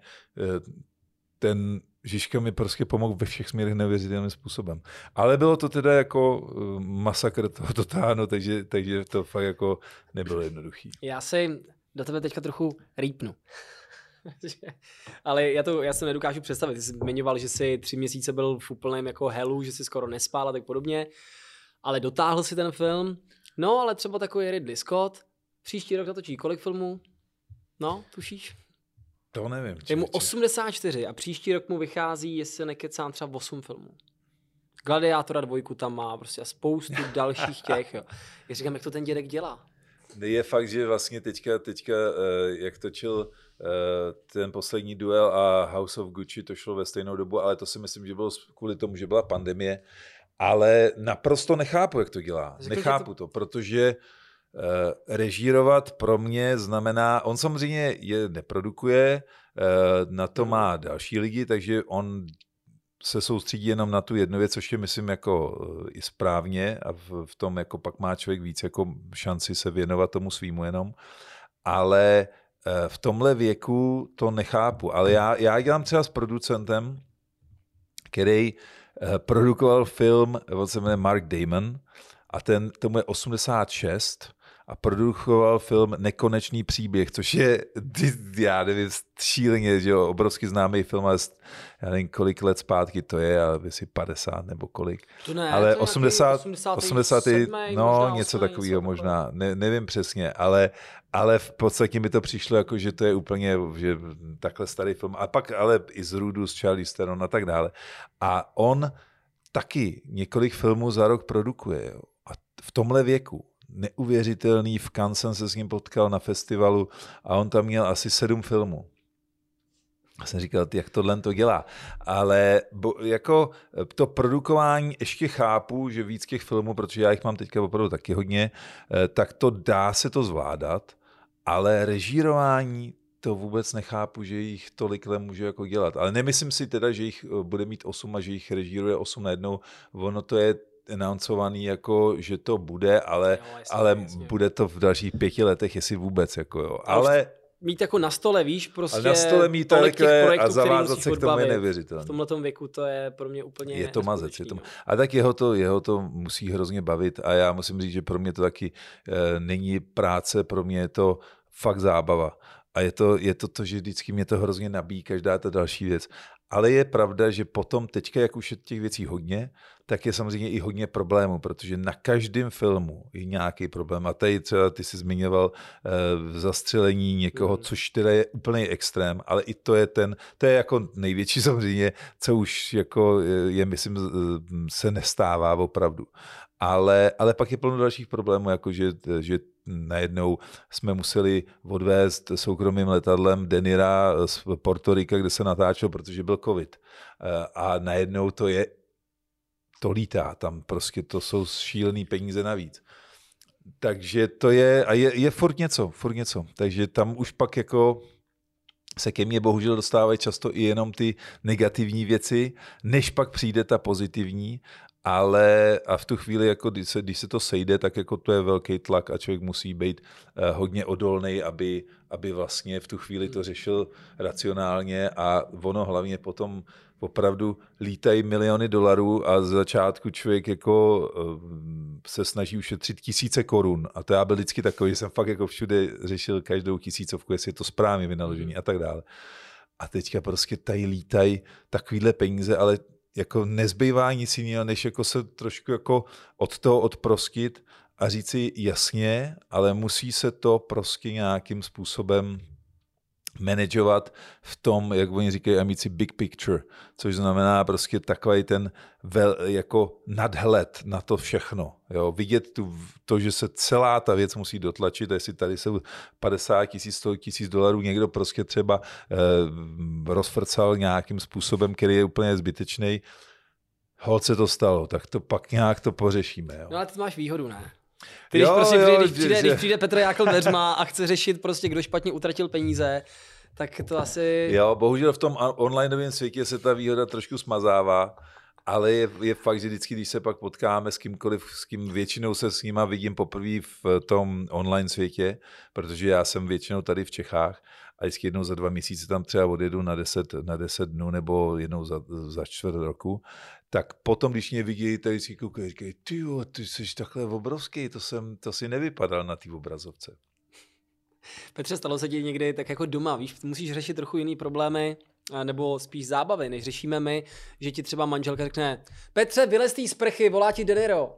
ten Žižka mi prostě pomohl ve všech směrech neuvěřitelným způsobem. Ale bylo to teda jako eh, masakr toho totánu, takže, takže to fakt jako nebylo jednoduchý. Já si do tebe teďka trochu rýpnu. Ale já, to, já se nedokážu představit. Ty jsi zmiňoval, že jsi tři měsíce byl v úplném jako helu, že jsi skoro nespál a tak podobně. Ale dotáhl si ten film. No, ale třeba takový Ridley Scott. Příští rok natočí kolik filmů? No, tušíš? To nevím. Je mu 84 a příští rok mu vychází, jestli nekecám, třeba 8 filmů. Gladiátora dvojku tam má prostě a spoustu dalších těch. Jo. Já říkám, jak to ten dědek dělá. Je fakt, že vlastně teďka, teďka eh, jak točil eh, ten poslední duel a House of Gucci, to šlo ve stejnou dobu, ale to si myslím, že bylo kvůli tomu, že byla pandemie. Ale naprosto nechápu, jak to dělá. Řekl, nechápu to... to, protože Uh, režírovat pro mě znamená, on samozřejmě je neprodukuje, uh, na to má další lidi, takže on se soustředí jenom na tu jednu věc, což je myslím jako uh, i správně a v, v tom jako pak má člověk víc jako šanci se věnovat tomu svýmu jenom, ale v tomhle věku to nechápu, ale já, já dělám třeba s producentem, který produkoval film, on se jmenuje Mark Damon, a ten, tomu je 86 a produkoval film Nekonečný příběh, což je, já nevím, šíleně, že jo, obrovsky známý film, ale já nevím, kolik let zpátky to je, ale jestli 50 nebo kolik. To ne, ale to 80, 80, 80 no, něco takového možná, ne, nevím přesně, ale, ale v podstatě mi to přišlo jako, že to je úplně že takhle starý film. A pak ale i z Rudu, z Charlie Theron a tak dále. A on taky několik filmů za rok produkuje. Jo. A v tomhle věku neuvěřitelný. V Cannes se s ním potkal na festivalu a on tam měl asi sedm filmů. Já jsem říkal, jak tohle to dělá. Ale bo, jako to produkování ještě chápu, že víc těch filmů, protože já jich mám teďka opravdu taky hodně, eh, tak to dá se to zvládat, ale režírování to vůbec nechápu, že jich tolik může jako dělat. Ale nemyslím si teda, že jich eh, bude mít 8 a že jich režíruje 8 najednou. Ono to je announcovaný jako, že to bude, ale, jo, jasně, ale jasně. bude to v dalších pěti letech, jestli vůbec. Jako jo. Ale mít jako na stole, víš, prostě na stole mít tolik těch projektů, a zavázat se k tomu je neuvěřitelné. V tomhle věku to je pro mě úplně Je to mazec. Je to, a tak jeho to, jeho to musí hrozně bavit a já musím říct, že pro mě to taky e, není práce, pro mě je to fakt zábava. A je to, je to to, že vždycky mě to hrozně nabíjí, každá ta další věc. Ale je pravda, že potom teďka, jak už je těch věcí hodně, tak je samozřejmě i hodně problémů, protože na každém filmu je nějaký problém. A tady třeba ty jsi zmiňoval uh, zastřelení někoho, mm. což teda je úplný extrém, ale i to je ten, to je jako největší samozřejmě, co už jako je, je myslím, se nestává opravdu. Ale, ale pak je plno dalších problémů, jako že, že najednou jsme museli odvést soukromým letadlem Denira z Portorika, kde se natáčel, protože byl covid. Eh, a najednou to je, to lítá, tam prostě to jsou šílený peníze navíc. Takže to je, a je, je furt něco, furt něco. Takže tam už pak jako se ke mně bohužel dostávají často i jenom ty negativní věci, než pak přijde ta pozitivní ale a v tu chvíli, jako když se, když se to sejde, tak jako to je velký tlak a člověk musí být uh, hodně odolný, aby, aby vlastně v tu chvíli to řešil racionálně. A ono hlavně potom opravdu lítají miliony dolarů a z začátku člověk jako uh, se snaží ušetřit tisíce korun. A to já byl vždycky takový, že jsem fakt jako všude řešil každou tisícovku, jestli je to správně vynaložení a tak dále. A teďka prostě tady lítají takovýhle peníze, ale jako nezbývá nic jiného, než jako se trošku jako od toho odprostit a říci jasně, ale musí se to prostě nějakým způsobem manažovat v tom, jak oni říkají amici, big picture, což znamená prostě takový ten vel, jako nadhled na to všechno. Jo? Vidět tu, to, že se celá ta věc musí dotlačit, jestli tady jsou 50 tisíc, 100 tisíc dolarů, někdo prostě třeba eh, rozfrcal nějakým způsobem, který je úplně zbytečný, holce to stalo, tak to pak nějak to pořešíme. Jo? No ale ty máš výhodu, ne? Ty, když, jo, prostě jo, přijde, když, přijde, že... když přijde Petr Jákl dveřma a chce řešit prostě, kdo špatně utratil peníze, tak to asi... Jo, bohužel v tom onlineovém světě se ta výhoda trošku smazává, ale je, je fakt, že vždycky, když se pak potkáme s kýmkoliv, s kým většinou se s nima vidím poprvé v tom online světě, protože já jsem většinou tady v Čechách a vždycky jednou za dva měsíce tam třeba odjedu na deset, na deset dnů nebo jednou za, za čtvrt roku, tak potom, když mě vidí, tak si koukají, říkají, ty jo, ty jsi takhle obrovský, to, jsem, to si nevypadal na té obrazovce. Petře, stalo se ti někdy tak jako doma, víš, musíš řešit trochu jiný problémy, nebo spíš zábavy, než řešíme my, že ti třeba manželka řekne, Petře, vylez z sprchy, volá ti Deniro.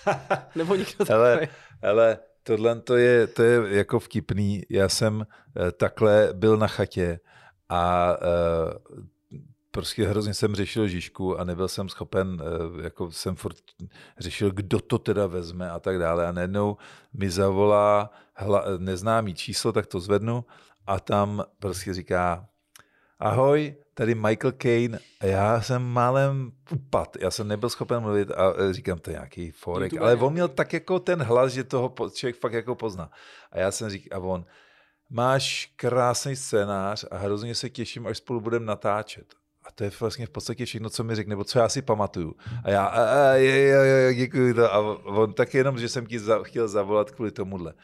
nebo někdo takový. Hele, tohle to je, to je jako vtipný. Já jsem eh, takhle byl na chatě a uh, prostě hrozně jsem řešil Žižku a nebyl jsem schopen, uh, jako jsem furt řešil, kdo to teda vezme a tak dále. A najednou mi zavolá hla, neznámý číslo, tak to zvednu a tam prostě říká, ahoj, tady Michael Kane a já jsem málem upad, já jsem nebyl schopen mluvit a e, říkám, to nějaký forek, ale on měl tak jako ten hlas, že toho člověk fakt jako pozná. A já jsem říkal, a on, máš krásný scénář a hrozně se těším, až spolu budeme natáčet. A to je vlastně v podstatě všechno, co mi řekne, nebo co já si pamatuju. A já, a, a, je, je, je, děkuji to. A on tak jenom, že jsem ti za, chtěl zavolat kvůli tomuhle.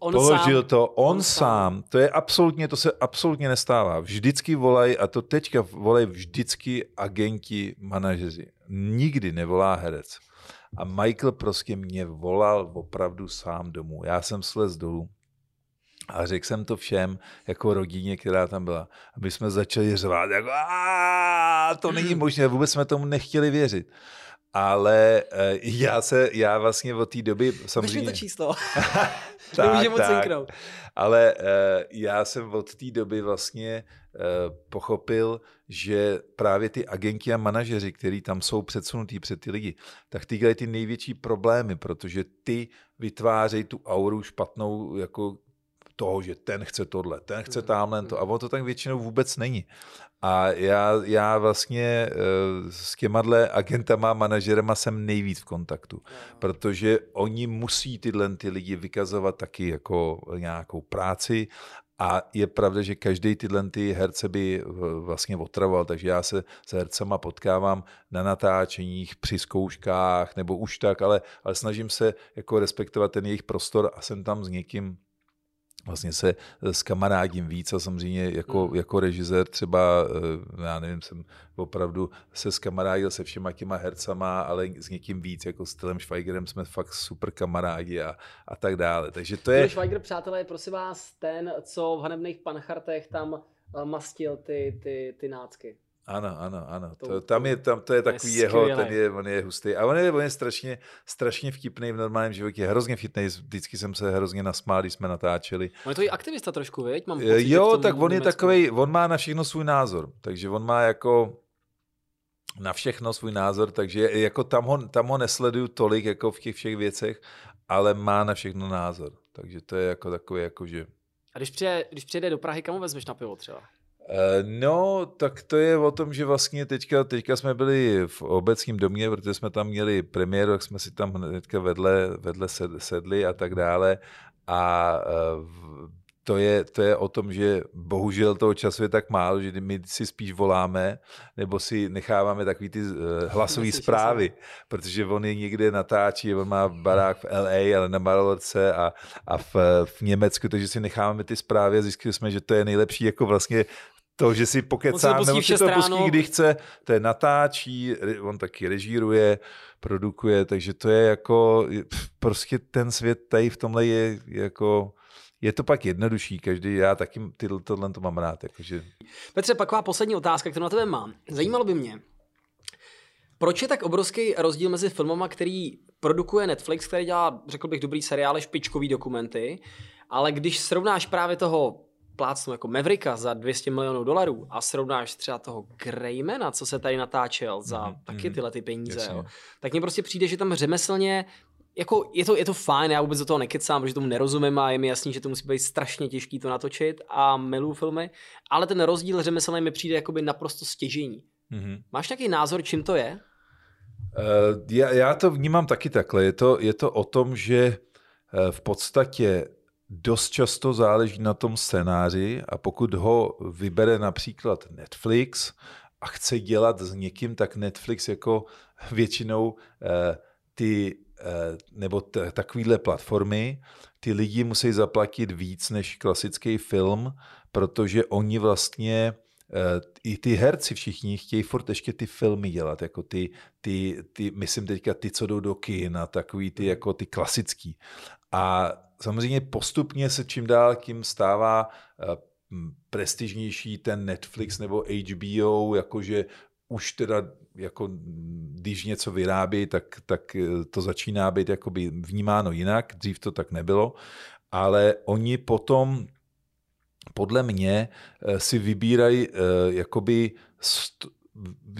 On Položil sám. to on, on sám. sám. To je absolutně, to se absolutně nestává. Vždycky volají, a to teďka volají vždycky agenti, manažeři. Nikdy nevolá herec. A Michael prostě mě volal opravdu sám domů. Já jsem slez dolů a řekl jsem to všem, jako rodině, která tam byla. A my jsme začali řvát, jako to není možné, vůbec jsme tomu nechtěli věřit. ale uh, já se, já vlastně od té doby samozřejmě... to číslo. tak, moc tak. Ale uh, já jsem od té doby vlastně uh, pochopil, že právě ty agenti a manažeři, kteří tam jsou předsunutí před ty lidi, tak ty dělají ty největší problémy, protože ty vytvářejí tu auru špatnou jako toho, že ten chce tohle, ten chce mhm, tamhle to. A ono to tak většinou vůbec není. A já, já vlastně eh, s těma agentama, manažerama jsem nejvíc v kontaktu, protože oni musí tyhle ty lidi vykazovat taky jako nějakou práci a je pravda, že každý tyhle ty herce by vlastně otravoval, takže já se s hercema potkávám na natáčeních, při zkouškách nebo už tak, ale, ale snažím se jako respektovat ten jejich prostor a jsem tam s někým vlastně se s kamarádím víc a samozřejmě jako, hmm. jako režisér třeba, eh, já nevím, jsem opravdu se skamarádil se všema těma hercama, ale s někým víc, jako s Tylem Schweigerem jsme fakt super kamarádi a, a tak dále. Takže to je... Schweiger, přátelé, je prosím vás ten, co v Hanebných panchartech tam eh, mastil ty, ty, ty nácky. Ano, ano, ano. To, to, tam je, tam, to je takový je jeho, ten je, on je hustý. A on je, on je strašně, strašně vtipný v normálním životě, hrozně vtipný. Vždycky jsem se hrozně nasmál, když jsme natáčeli. On je to i aktivista trošku, viď? Mám pocit, jo, tak on je takový, on má na všechno svůj názor. Takže on má jako na všechno svůj názor, takže jako tam ho, tam ho nesleduju tolik jako v těch všech věcech, ale má na všechno názor. Takže to je jako takový, jako že... A když přijde, když přijde do Prahy, kam vezmeš na pivo třeba? Eh, no, tak to je o tom, že vlastně teďka, teďka jsme byli v obecním domě, protože jsme tam měli premiéru, tak jsme si tam teďka vedle, vedle sedli a tak dále. A eh, to je, to je o tom, že bohužel toho času je tak málo, že my si spíš voláme, nebo si necháváme takový ty eh, hlasové zprávy, protože on je někde natáčí, on má barák v LA, ale na Marlorce a, a v, v Německu, takže si necháváme ty zprávy a zjistili jsme, že to je nejlepší jako vlastně to, že si pokecá, nebo si to pustí, kdy chce, to je natáčí, on taky režíruje, produkuje, takže to je jako, prostě ten svět tady v tomhle je jako, je to pak jednodušší, každý, já taky ty, tohle to mám rád. Jakože... Petře, taková poslední otázka, kterou na tebe mám. Zajímalo by mě, proč je tak obrovský rozdíl mezi filmama, který produkuje Netflix, který dělá, řekl bych, dobrý seriály, špičkový dokumenty, ale když srovnáš právě toho plácnu jako Mavericka za 200 milionů dolarů a srovnáš třeba toho Greymana, co se tady natáčel za mm, taky mhm. tyhle ty peníze, jo, tak mně prostě přijde, že tam řemeslně jako je to, je to fajn, já vůbec do toho nekecám, protože tomu nerozumím a je mi jasný, že to musí být strašně těžký to natočit a miluju filmy, ale ten rozdíl řemeslný mi přijde jakoby naprosto stěžení. Mm-hmm. Máš nějaký názor, čím to je? Uh, já, já to vnímám taky takhle. Je to, je to o tom, že uh, v podstatě dost často záleží na tom scénáři a pokud ho vybere například Netflix a chce dělat s někým, tak Netflix jako většinou eh, ty eh, nebo t- takovýhle platformy, ty lidi musí zaplatit víc než klasický film, protože oni vlastně eh, i ty herci všichni chtějí furt ještě ty filmy dělat, jako ty, ty, ty myslím teďka ty, co jdou do kina, takový ty jako ty klasický. A samozřejmě postupně se čím dál tím stává eh, prestižnější ten Netflix nebo HBO, jakože už teda jako když něco vyrábí, tak, tak eh, to začíná být jakoby vnímáno jinak, dřív to tak nebylo, ale oni potom podle mě eh, si vybírají jakoby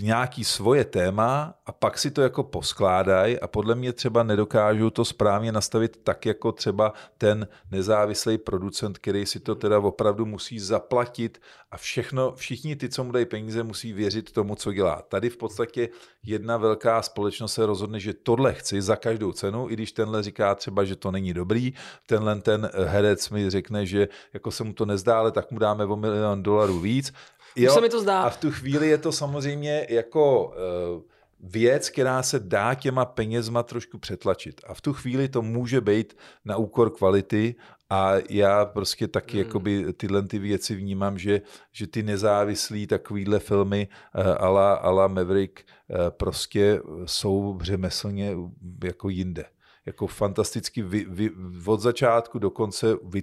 nějaký svoje téma a pak si to jako poskládají a podle mě třeba nedokážou to správně nastavit tak, jako třeba ten nezávislý producent, který si to teda opravdu musí zaplatit a všechno, všichni ty, co mu dají peníze, musí věřit tomu, co dělá. Tady v podstatě jedna velká společnost se rozhodne, že tohle chci za každou cenu, i když tenhle říká třeba, že to není dobrý, tenhle ten herec mi řekne, že jako se mu to nezdá, ale tak mu dáme o milion dolarů víc Jo, se mi to zdá. A v tu chvíli je to samozřejmě jako uh, věc, která se dá těma penězma trošku přetlačit. A v tu chvíli to může být na úkor kvality a já prostě taky hmm. jakoby tyhle ty věci vnímám, že, že ty nezávislí takovýhle filmy uh, ala, ala Maverick uh, prostě jsou řemeslně jako jinde. Jako fantasticky vy, vy, od začátku do konce vy,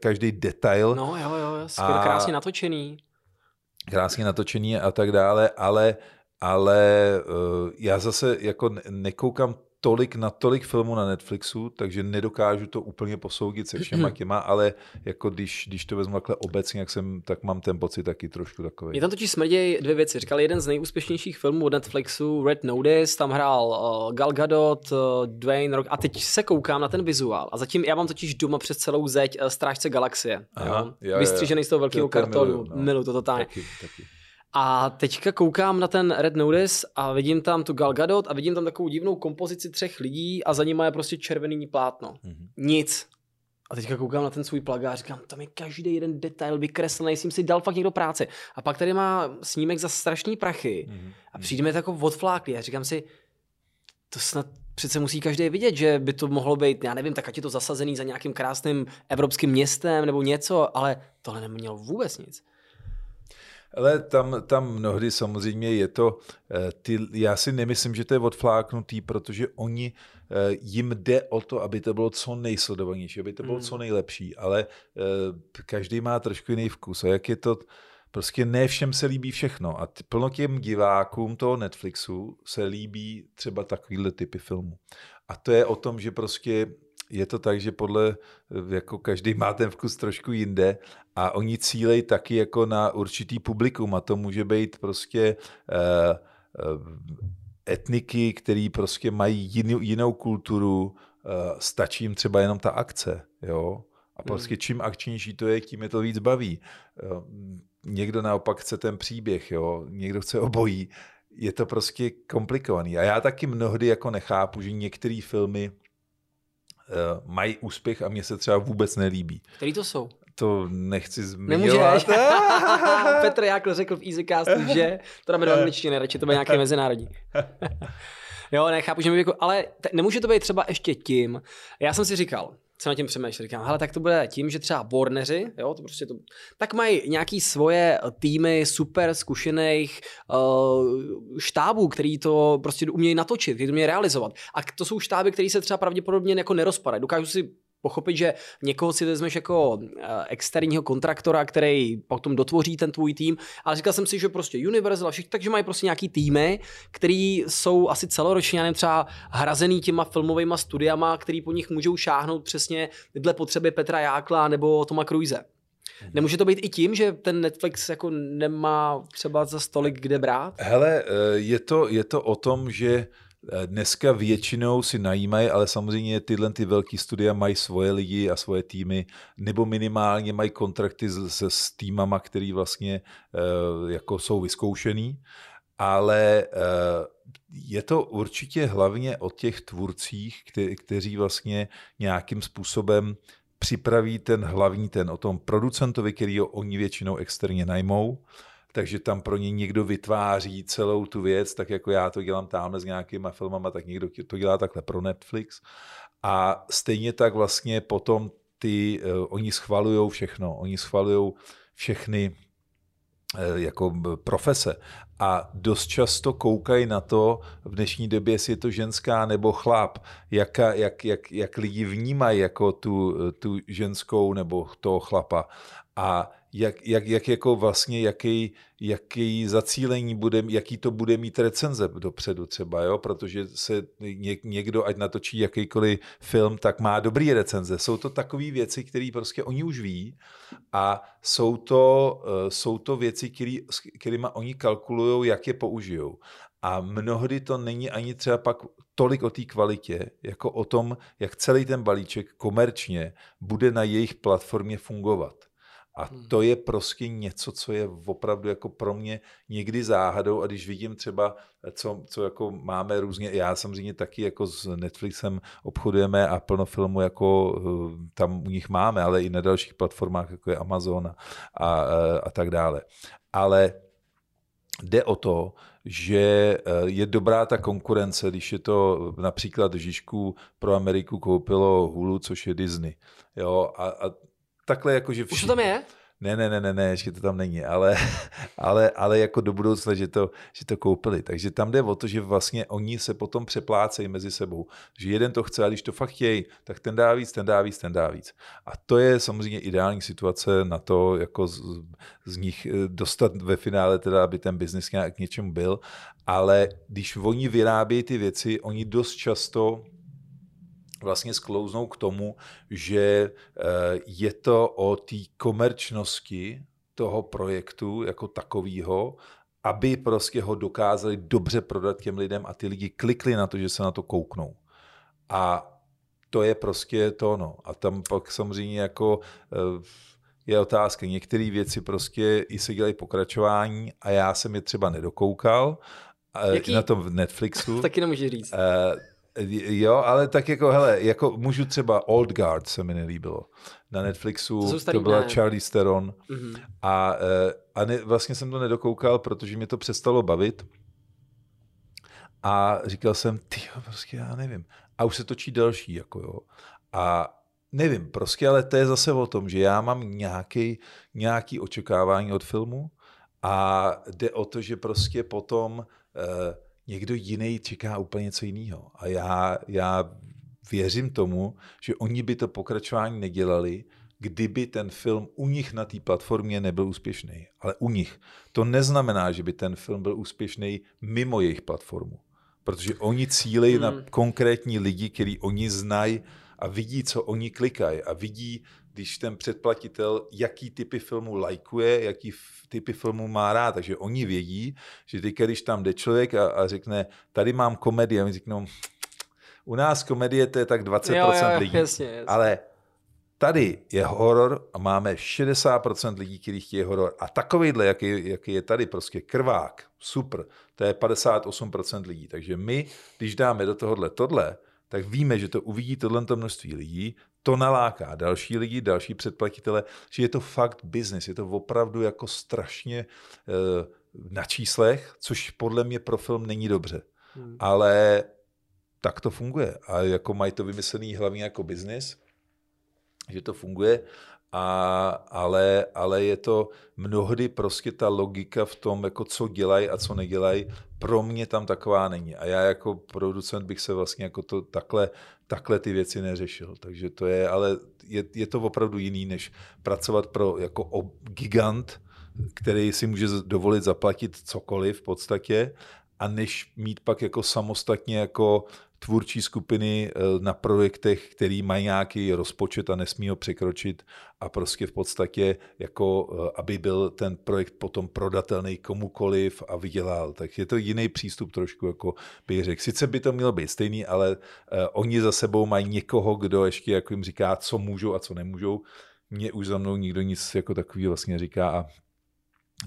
každý detail. No jo, jo, skvěle krásně natočený krásně natočený a tak dále, ale ale uh, já zase jako nekoukám tolik na tolik filmů na Netflixu, takže nedokážu to úplně posoudit se všema těma, ale jako když, když to vezmu takhle obecně, jak jsem, tak mám ten pocit taky trošku takový. Je tam totiž smrděj dvě věci. Říkal jeden z nejúspěšnějších filmů od Netflixu, Red Notice, tam hrál uh, Gal Gadot, uh, Dwayne Rock a teď se koukám na ten vizuál a zatím já mám totiž doma přes celou zeď uh, Strážce galaxie. Aha, jo? Jo, Vystřížený z toho velkého kartonu. Milu, no. milu to totálně. Taky, taky. A teďka koukám na ten Red Notice a vidím tam tu Gal Gadot a vidím tam takovou divnou kompozici třech lidí a za nimi je prostě červený plátno. Mm-hmm. Nic. A teďka koukám na ten svůj plagát a říkám, tam je každý jeden detail vykreslený, jsem si dal fakt někdo práce. A pak tady má snímek za strašný prachy mm-hmm. a přijde mi jako odfláklý a říkám si, to snad přece musí každý vidět, že by to mohlo být, já nevím, tak ať je to zasazený za nějakým krásným evropským městem nebo něco, ale tohle nemělo vůbec nic. Ale tam, tam mnohdy samozřejmě je to, eh, ty, já si nemyslím, že to je odfláknutý, protože oni, eh, jim jde o to, aby to bylo co nejsledovanější, aby to bylo hmm. co nejlepší, ale eh, každý má trošku jiný vkus a jak je to, prostě ne všem se líbí všechno a plno těm divákům toho Netflixu se líbí třeba takovýhle typy filmů. A to je o tom, že prostě je to tak, že podle, jako každý má ten vkus trošku jinde a oni cílejí taky jako na určitý publikum a to může být prostě uh, uh, etniky, který prostě mají jinou, jinou kulturu, uh, stačí jim třeba jenom ta akce, jo. A hmm. prostě čím akčnější to je, tím je to víc baví. Někdo naopak chce ten příběh, jo. Někdo chce obojí. Je to prostě komplikovaný. A já taky mnohdy jako nechápu, že některé filmy mají úspěch a mně se třeba vůbec nelíbí. Který to jsou? To nechci zmiňovat. Petr Jákl řekl v Easycastu, že to dáme do angličtiny, radši to bude nějaký mezinárodní. jo, nechápu, že mi jako, ale t- nemůže to být třeba ještě tím. Já jsem si říkal, co na tím přemýšlel. Říkám, hele, tak to bude tím, že třeba borneři, jo, to prostě to, tak mají nějaký svoje týmy super zkušených uh, štábů, který to prostě umějí natočit, který to umějí realizovat. A to jsou štáby, které se třeba pravděpodobně jako nerozpadají. Dokážu si pochopit, že někoho si vezmeš jako eh, externího kontraktora, který potom dotvoří ten tvůj tým, ale říkal jsem si, že prostě Universal a všichni, takže mají prostě nějaký týmy, který jsou asi celoročně, nevím, třeba hrazený těma filmovými studiama, který po nich můžou šáhnout přesně dle potřeby Petra Jákla nebo Toma Cruise. Mhm. Nemůže to být i tím, že ten Netflix jako nemá třeba za stolik kde brát? Hele, eh, je to, je to o tom, že dneska většinou si najímají, ale samozřejmě tyhle ty velké studia mají svoje lidi a svoje týmy, nebo minimálně mají kontrakty se s týmama, který vlastně eh, jako jsou vyzkoušený, ale eh, je to určitě hlavně o těch tvůrcích, kte- kteří vlastně nějakým způsobem připraví ten hlavní ten o tom producentovi, který ho oni většinou externě najmou, takže tam pro ně někdo vytváří celou tu věc, tak jako já to dělám tamhle s nějakýma filmama, tak někdo to dělá takhle pro Netflix. A stejně tak vlastně potom ty, uh, oni schvalují všechno, oni schvalují všechny uh, jako profese a dost často koukají na to v dnešní době, jestli je to ženská nebo chlap, jak, jak, jak, jak lidi vnímají jako tu, tu ženskou nebo toho chlapa. A jak, jak, jak jako vlastně, jaký, jaký zacílení bude, jaký to bude mít recenze dopředu třeba, jo? protože se někdo, ať natočí jakýkoliv film, tak má dobrý recenze. Jsou to takové věci, které prostě oni už ví a jsou to, uh, jsou to věci, kterými oni kalkulují, jak je použijou. A mnohdy to není ani třeba pak tolik o té kvalitě, jako o tom, jak celý ten balíček komerčně bude na jejich platformě fungovat. A hmm. to je prostě něco, co je opravdu jako pro mě někdy záhadou a když vidím třeba, co, co jako máme různě, já samozřejmě taky jako s Netflixem obchodujeme a plno filmů jako eh, tam u nich máme, ale i na dalších platformách, jako je Amazon a, a, a tak dále. Ale jde o to, že eh, je dobrá ta konkurence, když je to například Žižku pro Ameriku koupilo Hulu, což je Disney. Jo, a, a takhle jako, že všichni... Už to tam je? Ne, ne, ne, ne, ne, ještě to tam není, ale, ale, ale jako do budoucna, že to, že to koupili. Takže tam jde o to, že vlastně oni se potom přeplácejí mezi sebou. Že jeden to chce a když to fakt chtějí, tak ten dá víc, ten dá víc, ten dá víc. A to je samozřejmě ideální situace na to, jako z, z nich eh, dostat ve finále teda, aby ten biznis nějak k něčemu byl. Ale když oni vyrábějí ty věci, oni dost často vlastně sklouznou k tomu, že eh, je to o té komerčnosti toho projektu jako takového, aby prostě ho dokázali dobře prodat těm lidem a ty lidi klikli na to, že se na to kouknou. A to je prostě to, no. A tam pak samozřejmě jako eh, je otázka. Některé věci prostě i se dělají pokračování a já jsem je třeba nedokoukal. Eh, Jaký? Na tom v Netflixu. Taky nemůžeš říct. Jo, ale tak jako, hele, jako můžu třeba Old Guard se mi nelíbilo. Na Netflixu to, to byla ne. Charlie Theron mm-hmm. a, eh, a ne, vlastně jsem to nedokoukal, protože mě to přestalo bavit a říkal jsem, ty prostě já nevím. A už se točí další, jako jo. A nevím, prostě, ale to je zase o tom, že já mám nějaký, nějaký očekávání od filmu a jde o to, že prostě potom uh, někdo jiný čeká úplně něco jiného. A já, já věřím tomu, že oni by to pokračování nedělali, kdyby ten film u nich na té platformě nebyl úspěšný. Ale u nich. To neznamená, že by ten film byl úspěšný mimo jejich platformu. Protože oni cílejí hmm. na konkrétní lidi, který oni znají a vidí, co oni klikají a vidí, když ten předplatitel, jaký typy filmů lajkuje, jaký typy filmů má rád. Takže oni vědí, že teď, když tam jde člověk a, a řekne, tady mám komedii, a my řeknou, u nás komedie to je tak 20% jo, jo, lidí. Jasně, jasně. Ale tady je horor a máme 60% lidí, kteří chtějí horor. A takovýhle, jaký, jaký je tady, prostě krvák, super, to je 58% lidí. Takže my, když dáme do tohohle tohle, tak víme, že to uvidí tohle množství lidí, to naláká další lidi, další předplatitele, že je to fakt business, je to opravdu jako strašně e, na číslech, což podle mě pro film není dobře. Hmm. Ale tak to funguje. A jako mají to vymyslený hlavně jako business, že to funguje a, ale, ale je to mnohdy prostě ta logika v tom, jako co dělají a co nedělají, pro mě tam taková není. A já jako producent bych se vlastně jako to takhle, takhle ty věci neřešil. Takže to je, ale je, je to opravdu jiný, než pracovat pro jako gigant, který si může dovolit zaplatit cokoliv v podstatě, a než mít pak jako samostatně jako tvůrčí skupiny eh, na projektech, který mají nějaký rozpočet a nesmí ho překročit a prostě v podstatě jako, eh, aby byl ten projekt potom prodatelný komukoliv a vydělal. Tak je to jiný přístup trošku, jako bych řekl. Sice by to mělo být stejný, ale uh, oni za sebou mají někoho, kdo ještě jako jim říká, co můžou a co nemůžou. Mně už za mnou nikdo nic jako takový vlastně říká a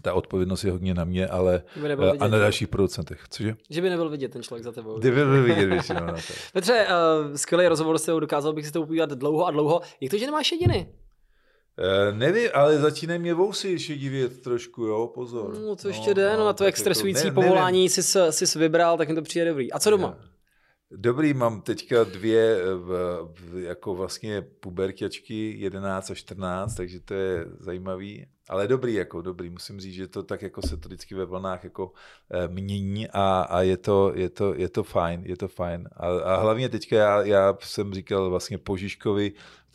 ta odpovědnost je hodně na mě, ale vidět, a na dalších producentech. Cože? Že by nebyl vidět ten člověk za tebou. Kdyby byl vidět většinou na to. Petře, uh, skvělý rozhovor s dokázal bych si to upívat dlouho a dlouho. Jak to, že nemáš jediny? Uh, nevím, ale začínají mě vousy šedivět trošku, jo, pozor. No, to ještě no, jde, no, na to, jak jako stresující ne, povolání jsi, jsi vybral, tak mi to přijde dobrý. A co doma? Ne. Dobrý, mám teďka dvě v, jako vlastně puberťačky, 11 a 14, takže to je zajímavý. Ale dobrý, jako dobrý. Musím říct, že to tak jako se to vždycky ve vlnách jako e, mění a, a je, to, je, to, je to fajn, je to fajn. A, a hlavně teďka já, já jsem říkal vlastně po Žižkovi,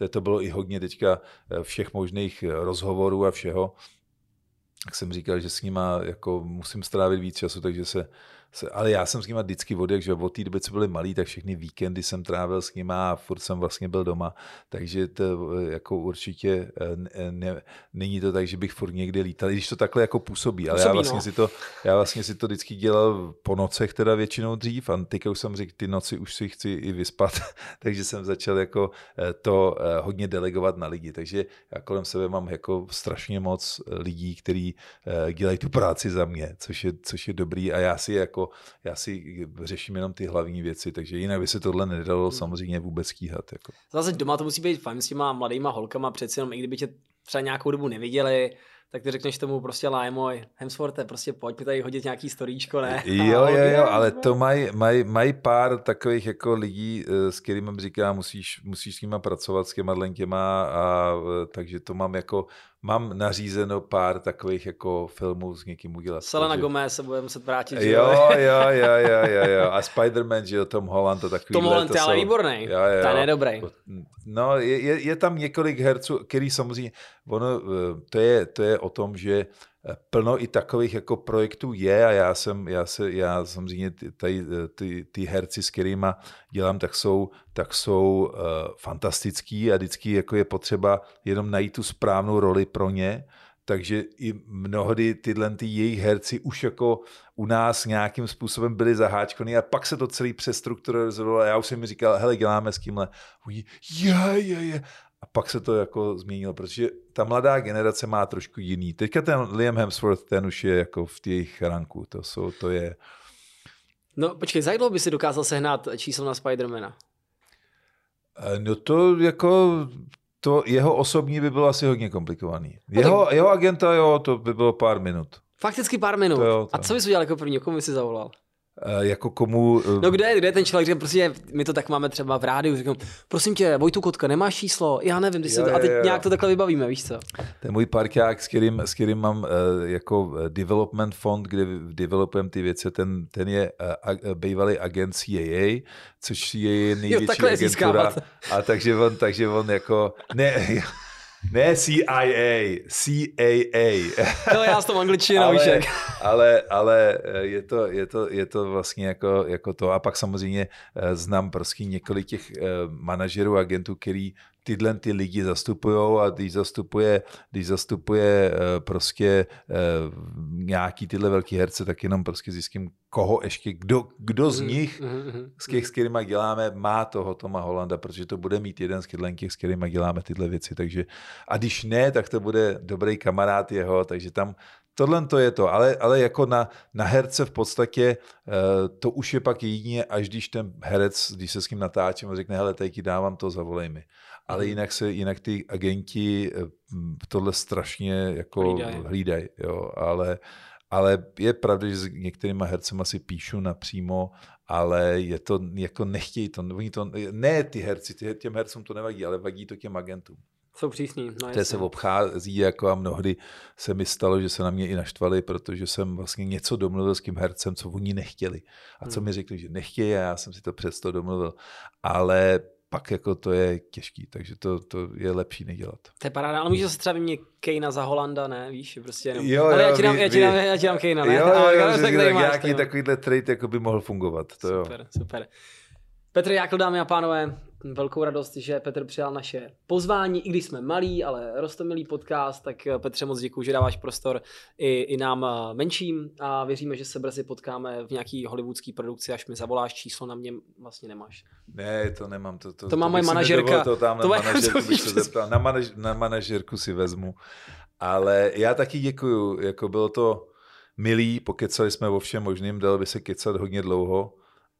to bylo i hodně teďka eh, všech možných rozhovorů a všeho, tak jsem říkal, že s nima jako musím strávit víc času, takže se ale já jsem s nima vždycky vodek, že od té doby, co byli malí, tak všechny víkendy jsem trávil s nima a furt jsem vlastně byl doma, takže to jako určitě eh, ne, není to tak, že bych furt někde lítal, když to takhle jako působí, ale působí, já, vlastně no. si to, já vlastně si to vždycky dělal po nocech teda většinou dřív a teďka už jsem řekl, ty noci už si chci i vyspat, takže jsem začal jako eh, to hodně delegovat na lidi, takže já kolem sebe mám jako strašně moc lidí, kteří dělají tu práci za mě, což je, což je dobrý. A já si jako jako já si řeším jenom ty hlavní věci, takže jinak by se tohle nedalo hmm. samozřejmě vůbec stíhat. Jako. Zase doma to musí být fajn s těma mladýma holkama, přeci jenom i kdyby tě třeba nějakou dobu neviděli, tak ty řekneš tomu prostě lájmoj, Hemsworthe, prostě pojď mi tady hodit nějaký storíčko, ne? Jo, jo, jo, ale to mají maj, maj pár takových jako lidí, eh, s kterými říká, musíš, musíš s nima pracovat, s těma a, eh, takže to mám jako mám nařízeno pár takových jako filmů s někým udělat. Selena takže... Gomez se bude muset vrátit. Jo, jo, jo, jo, jo, jo. A Spider-Man, že jo, Tom Holland to takový. Tom Holland je ale výborný. Jo, jo. Ten je dobrý. No, je, je, je, tam několik herců, který samozřejmě, ono, eh, to je, to je o tom, že plno i takových jako projektů je a já jsem, já se, já samozřejmě tady, ty, ty herci, s kterými dělám, tak jsou, tak jsou uh, fantastický a vždycky jako je potřeba jenom najít tu správnou roli pro ně, takže i mnohdy tyhle ty jejich herci už jako u nás nějakým způsobem byli zaháčkovaní a pak se to celý přestrukturalizovalo a já už jsem mi říkal, hele, děláme s kýmhle. Je, je, je a pak se to jako změnilo, protože ta mladá generace má trošku jiný. Teďka ten Liam Hemsworth, ten už je jako v těch ranku, to, jsou, to je... No počkej, za by si dokázal sehnat číslo na Spidermana? Eh, no to jako, to jeho osobní by bylo asi hodně komplikovaný. No jeho, tak... jeho agenta, jo, to by bylo pár minut. Fakticky pár minut. To jo, to... A co bys udělal jako první, komu bys si zavolal? Eh, jako komu... Eh, no kde je, kde je ten člověk, že prostě my to tak máme třeba v rádiu, říkám, prosím tě, Vojtu Kotka, nemáš číslo? Já nevím, jo, to, a teď jo, jo. nějak to takhle vybavíme, víš co? Ten můj parťák, s kterým, s kterým mám uh, jako development fond, kde developujeme ty věci, ten, ten je uh, bývalý agent CIA, což je největší jo, agentura. A takže on, takže on jako, ne, ne CIA, CAA. No já s tom angličtinou, ale, ale, ale eh, je, to, je, to, je to vlastně jako, jako to. A pak samozřejmě eh, znám prostě několik těch eh, manažerů, agentů, který tyhle ty lidi zastupují a když zastupuje, když zastupuje prostě nějaký tyhle velký herce, tak jenom prostě zjistím, koho ještě, kdo, kdo z mhm, nich, mm-hmm. z těch, s kterými děláme, má toho Toma Holanda, protože to bude mít jeden z těch, s kterými děláme tyhle věci. Takže, a když ne, tak to bude dobrý kamarád jeho, takže tam tohle to je to, ale, ale jako na, na herce v podstatě eh, to už je pak jedině, až když ten herec, když se s ním natáčím a řekne, hele, teď dávám to, zavolej mi. Ale mhm. jinak se, jinak ty agenti eh, tohle strašně jako hlídají, hlídaj, jo, ale ale je pravda, že s některýma hercema si píšu napřímo, ale je to, jako nechtějí to, oni to, ne ty herci, ty, těm hercům to nevadí, ale vadí to těm agentům. Jsou přísní. No Které se obchází jako a mnohdy se mi stalo, že se na mě i naštvali, protože jsem vlastně něco domluvil s tím hercem, co oni nechtěli. A co hmm. mi řekli, že nechtějí a já jsem si to přesto domluvil. Ale pak jako to je těžký, takže to, to je lepší nedělat. To je paráda, ale můžeš se třeba vyměnit Kejna za Holanda, ne? Víš, prostě jenom. Jo, ale jo, já ti dám, já ti dám, já ti dám Kejna, ne? Jo, jo, jo, tak, tak nějaký takovýhle trade jako by mohl fungovat. To super, jo. super. Petr Jákl, dámy a pánové, velkou radost, že Petr přijal naše pozvání, i když jsme malí, ale rostomilý podcast, tak eh, Petře moc děkuji, že dáváš prostor i, i nám eh, menším a věříme, že se brzy potkáme v nějaký hollywoodský produkci, až mi zavoláš číslo na mě vlastně nemáš. Ne, to nemám. To, to, to má moje manažerka. To tam na to manažerku bych se zeptal. Na, manaž, na manažerku si vezmu. Ale já taky děkuju, jako bylo to milý, pokecali jsme o všem možným, dalo by se kecat hodně dlouho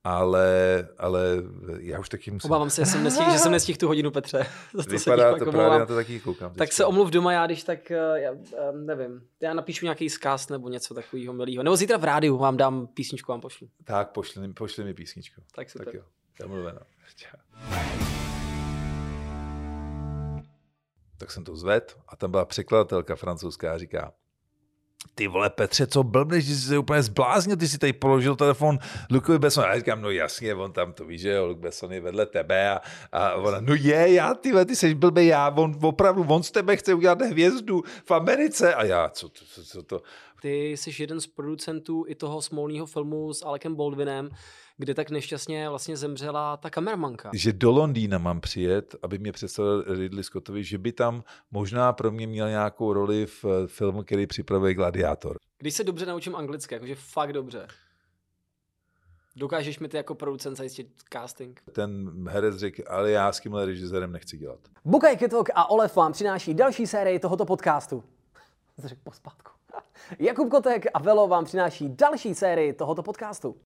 ale, ale já už taky musím. Obávám se, že jsem nestihl, že jsem nestihl tu hodinu, Petře. to Vypadá to právě, na to taky koukám. Tak se omluv doma, já když tak, eh, já, eh, nevím, já napíšu nějaký zkaz nebo něco takového milého. Nebo zítra v rádiu vám dám písničku, vám pošlu. Tak, pošli, pošli mi písničku. Tak super. Tak jo, domluveno. Tak jsem to zved a tam byla překladatelka francouzská a říká, ty vole Petře, co blbneš, že jsi se úplně zbláznil, ty si tady položil telefon Lukovi Besson. A já říkám, no jasně, on tam to ví, že jo, Luke Besson je vedle tebe a, a ona, no je, já, ty ty jsi blbý, já, on opravdu, on z tebe chce udělat hvězdu v Americe. A já, co to, co, co to? Ty jsi jeden z producentů i toho smolného filmu s Alekem Baldwinem, kde tak nešťastně vlastně zemřela ta kameramanka. Že do Londýna mám přijet, aby mě představil Ridley Scottovi, že by tam možná pro mě měl nějakou roli v filmu, který připravuje Gladiátor. Když se dobře naučím anglicky, jakože fakt dobře, Dokážeš mi ty jako producent zajistit casting? Ten herec řekl, ale já s tímhle režisérem nechci dělat. Bukaj Ketok a Olef vám přináší další sérii tohoto podcastu. Řekl pospátku. Jakub Kotek a Velo vám přináší další sérii tohoto podcastu.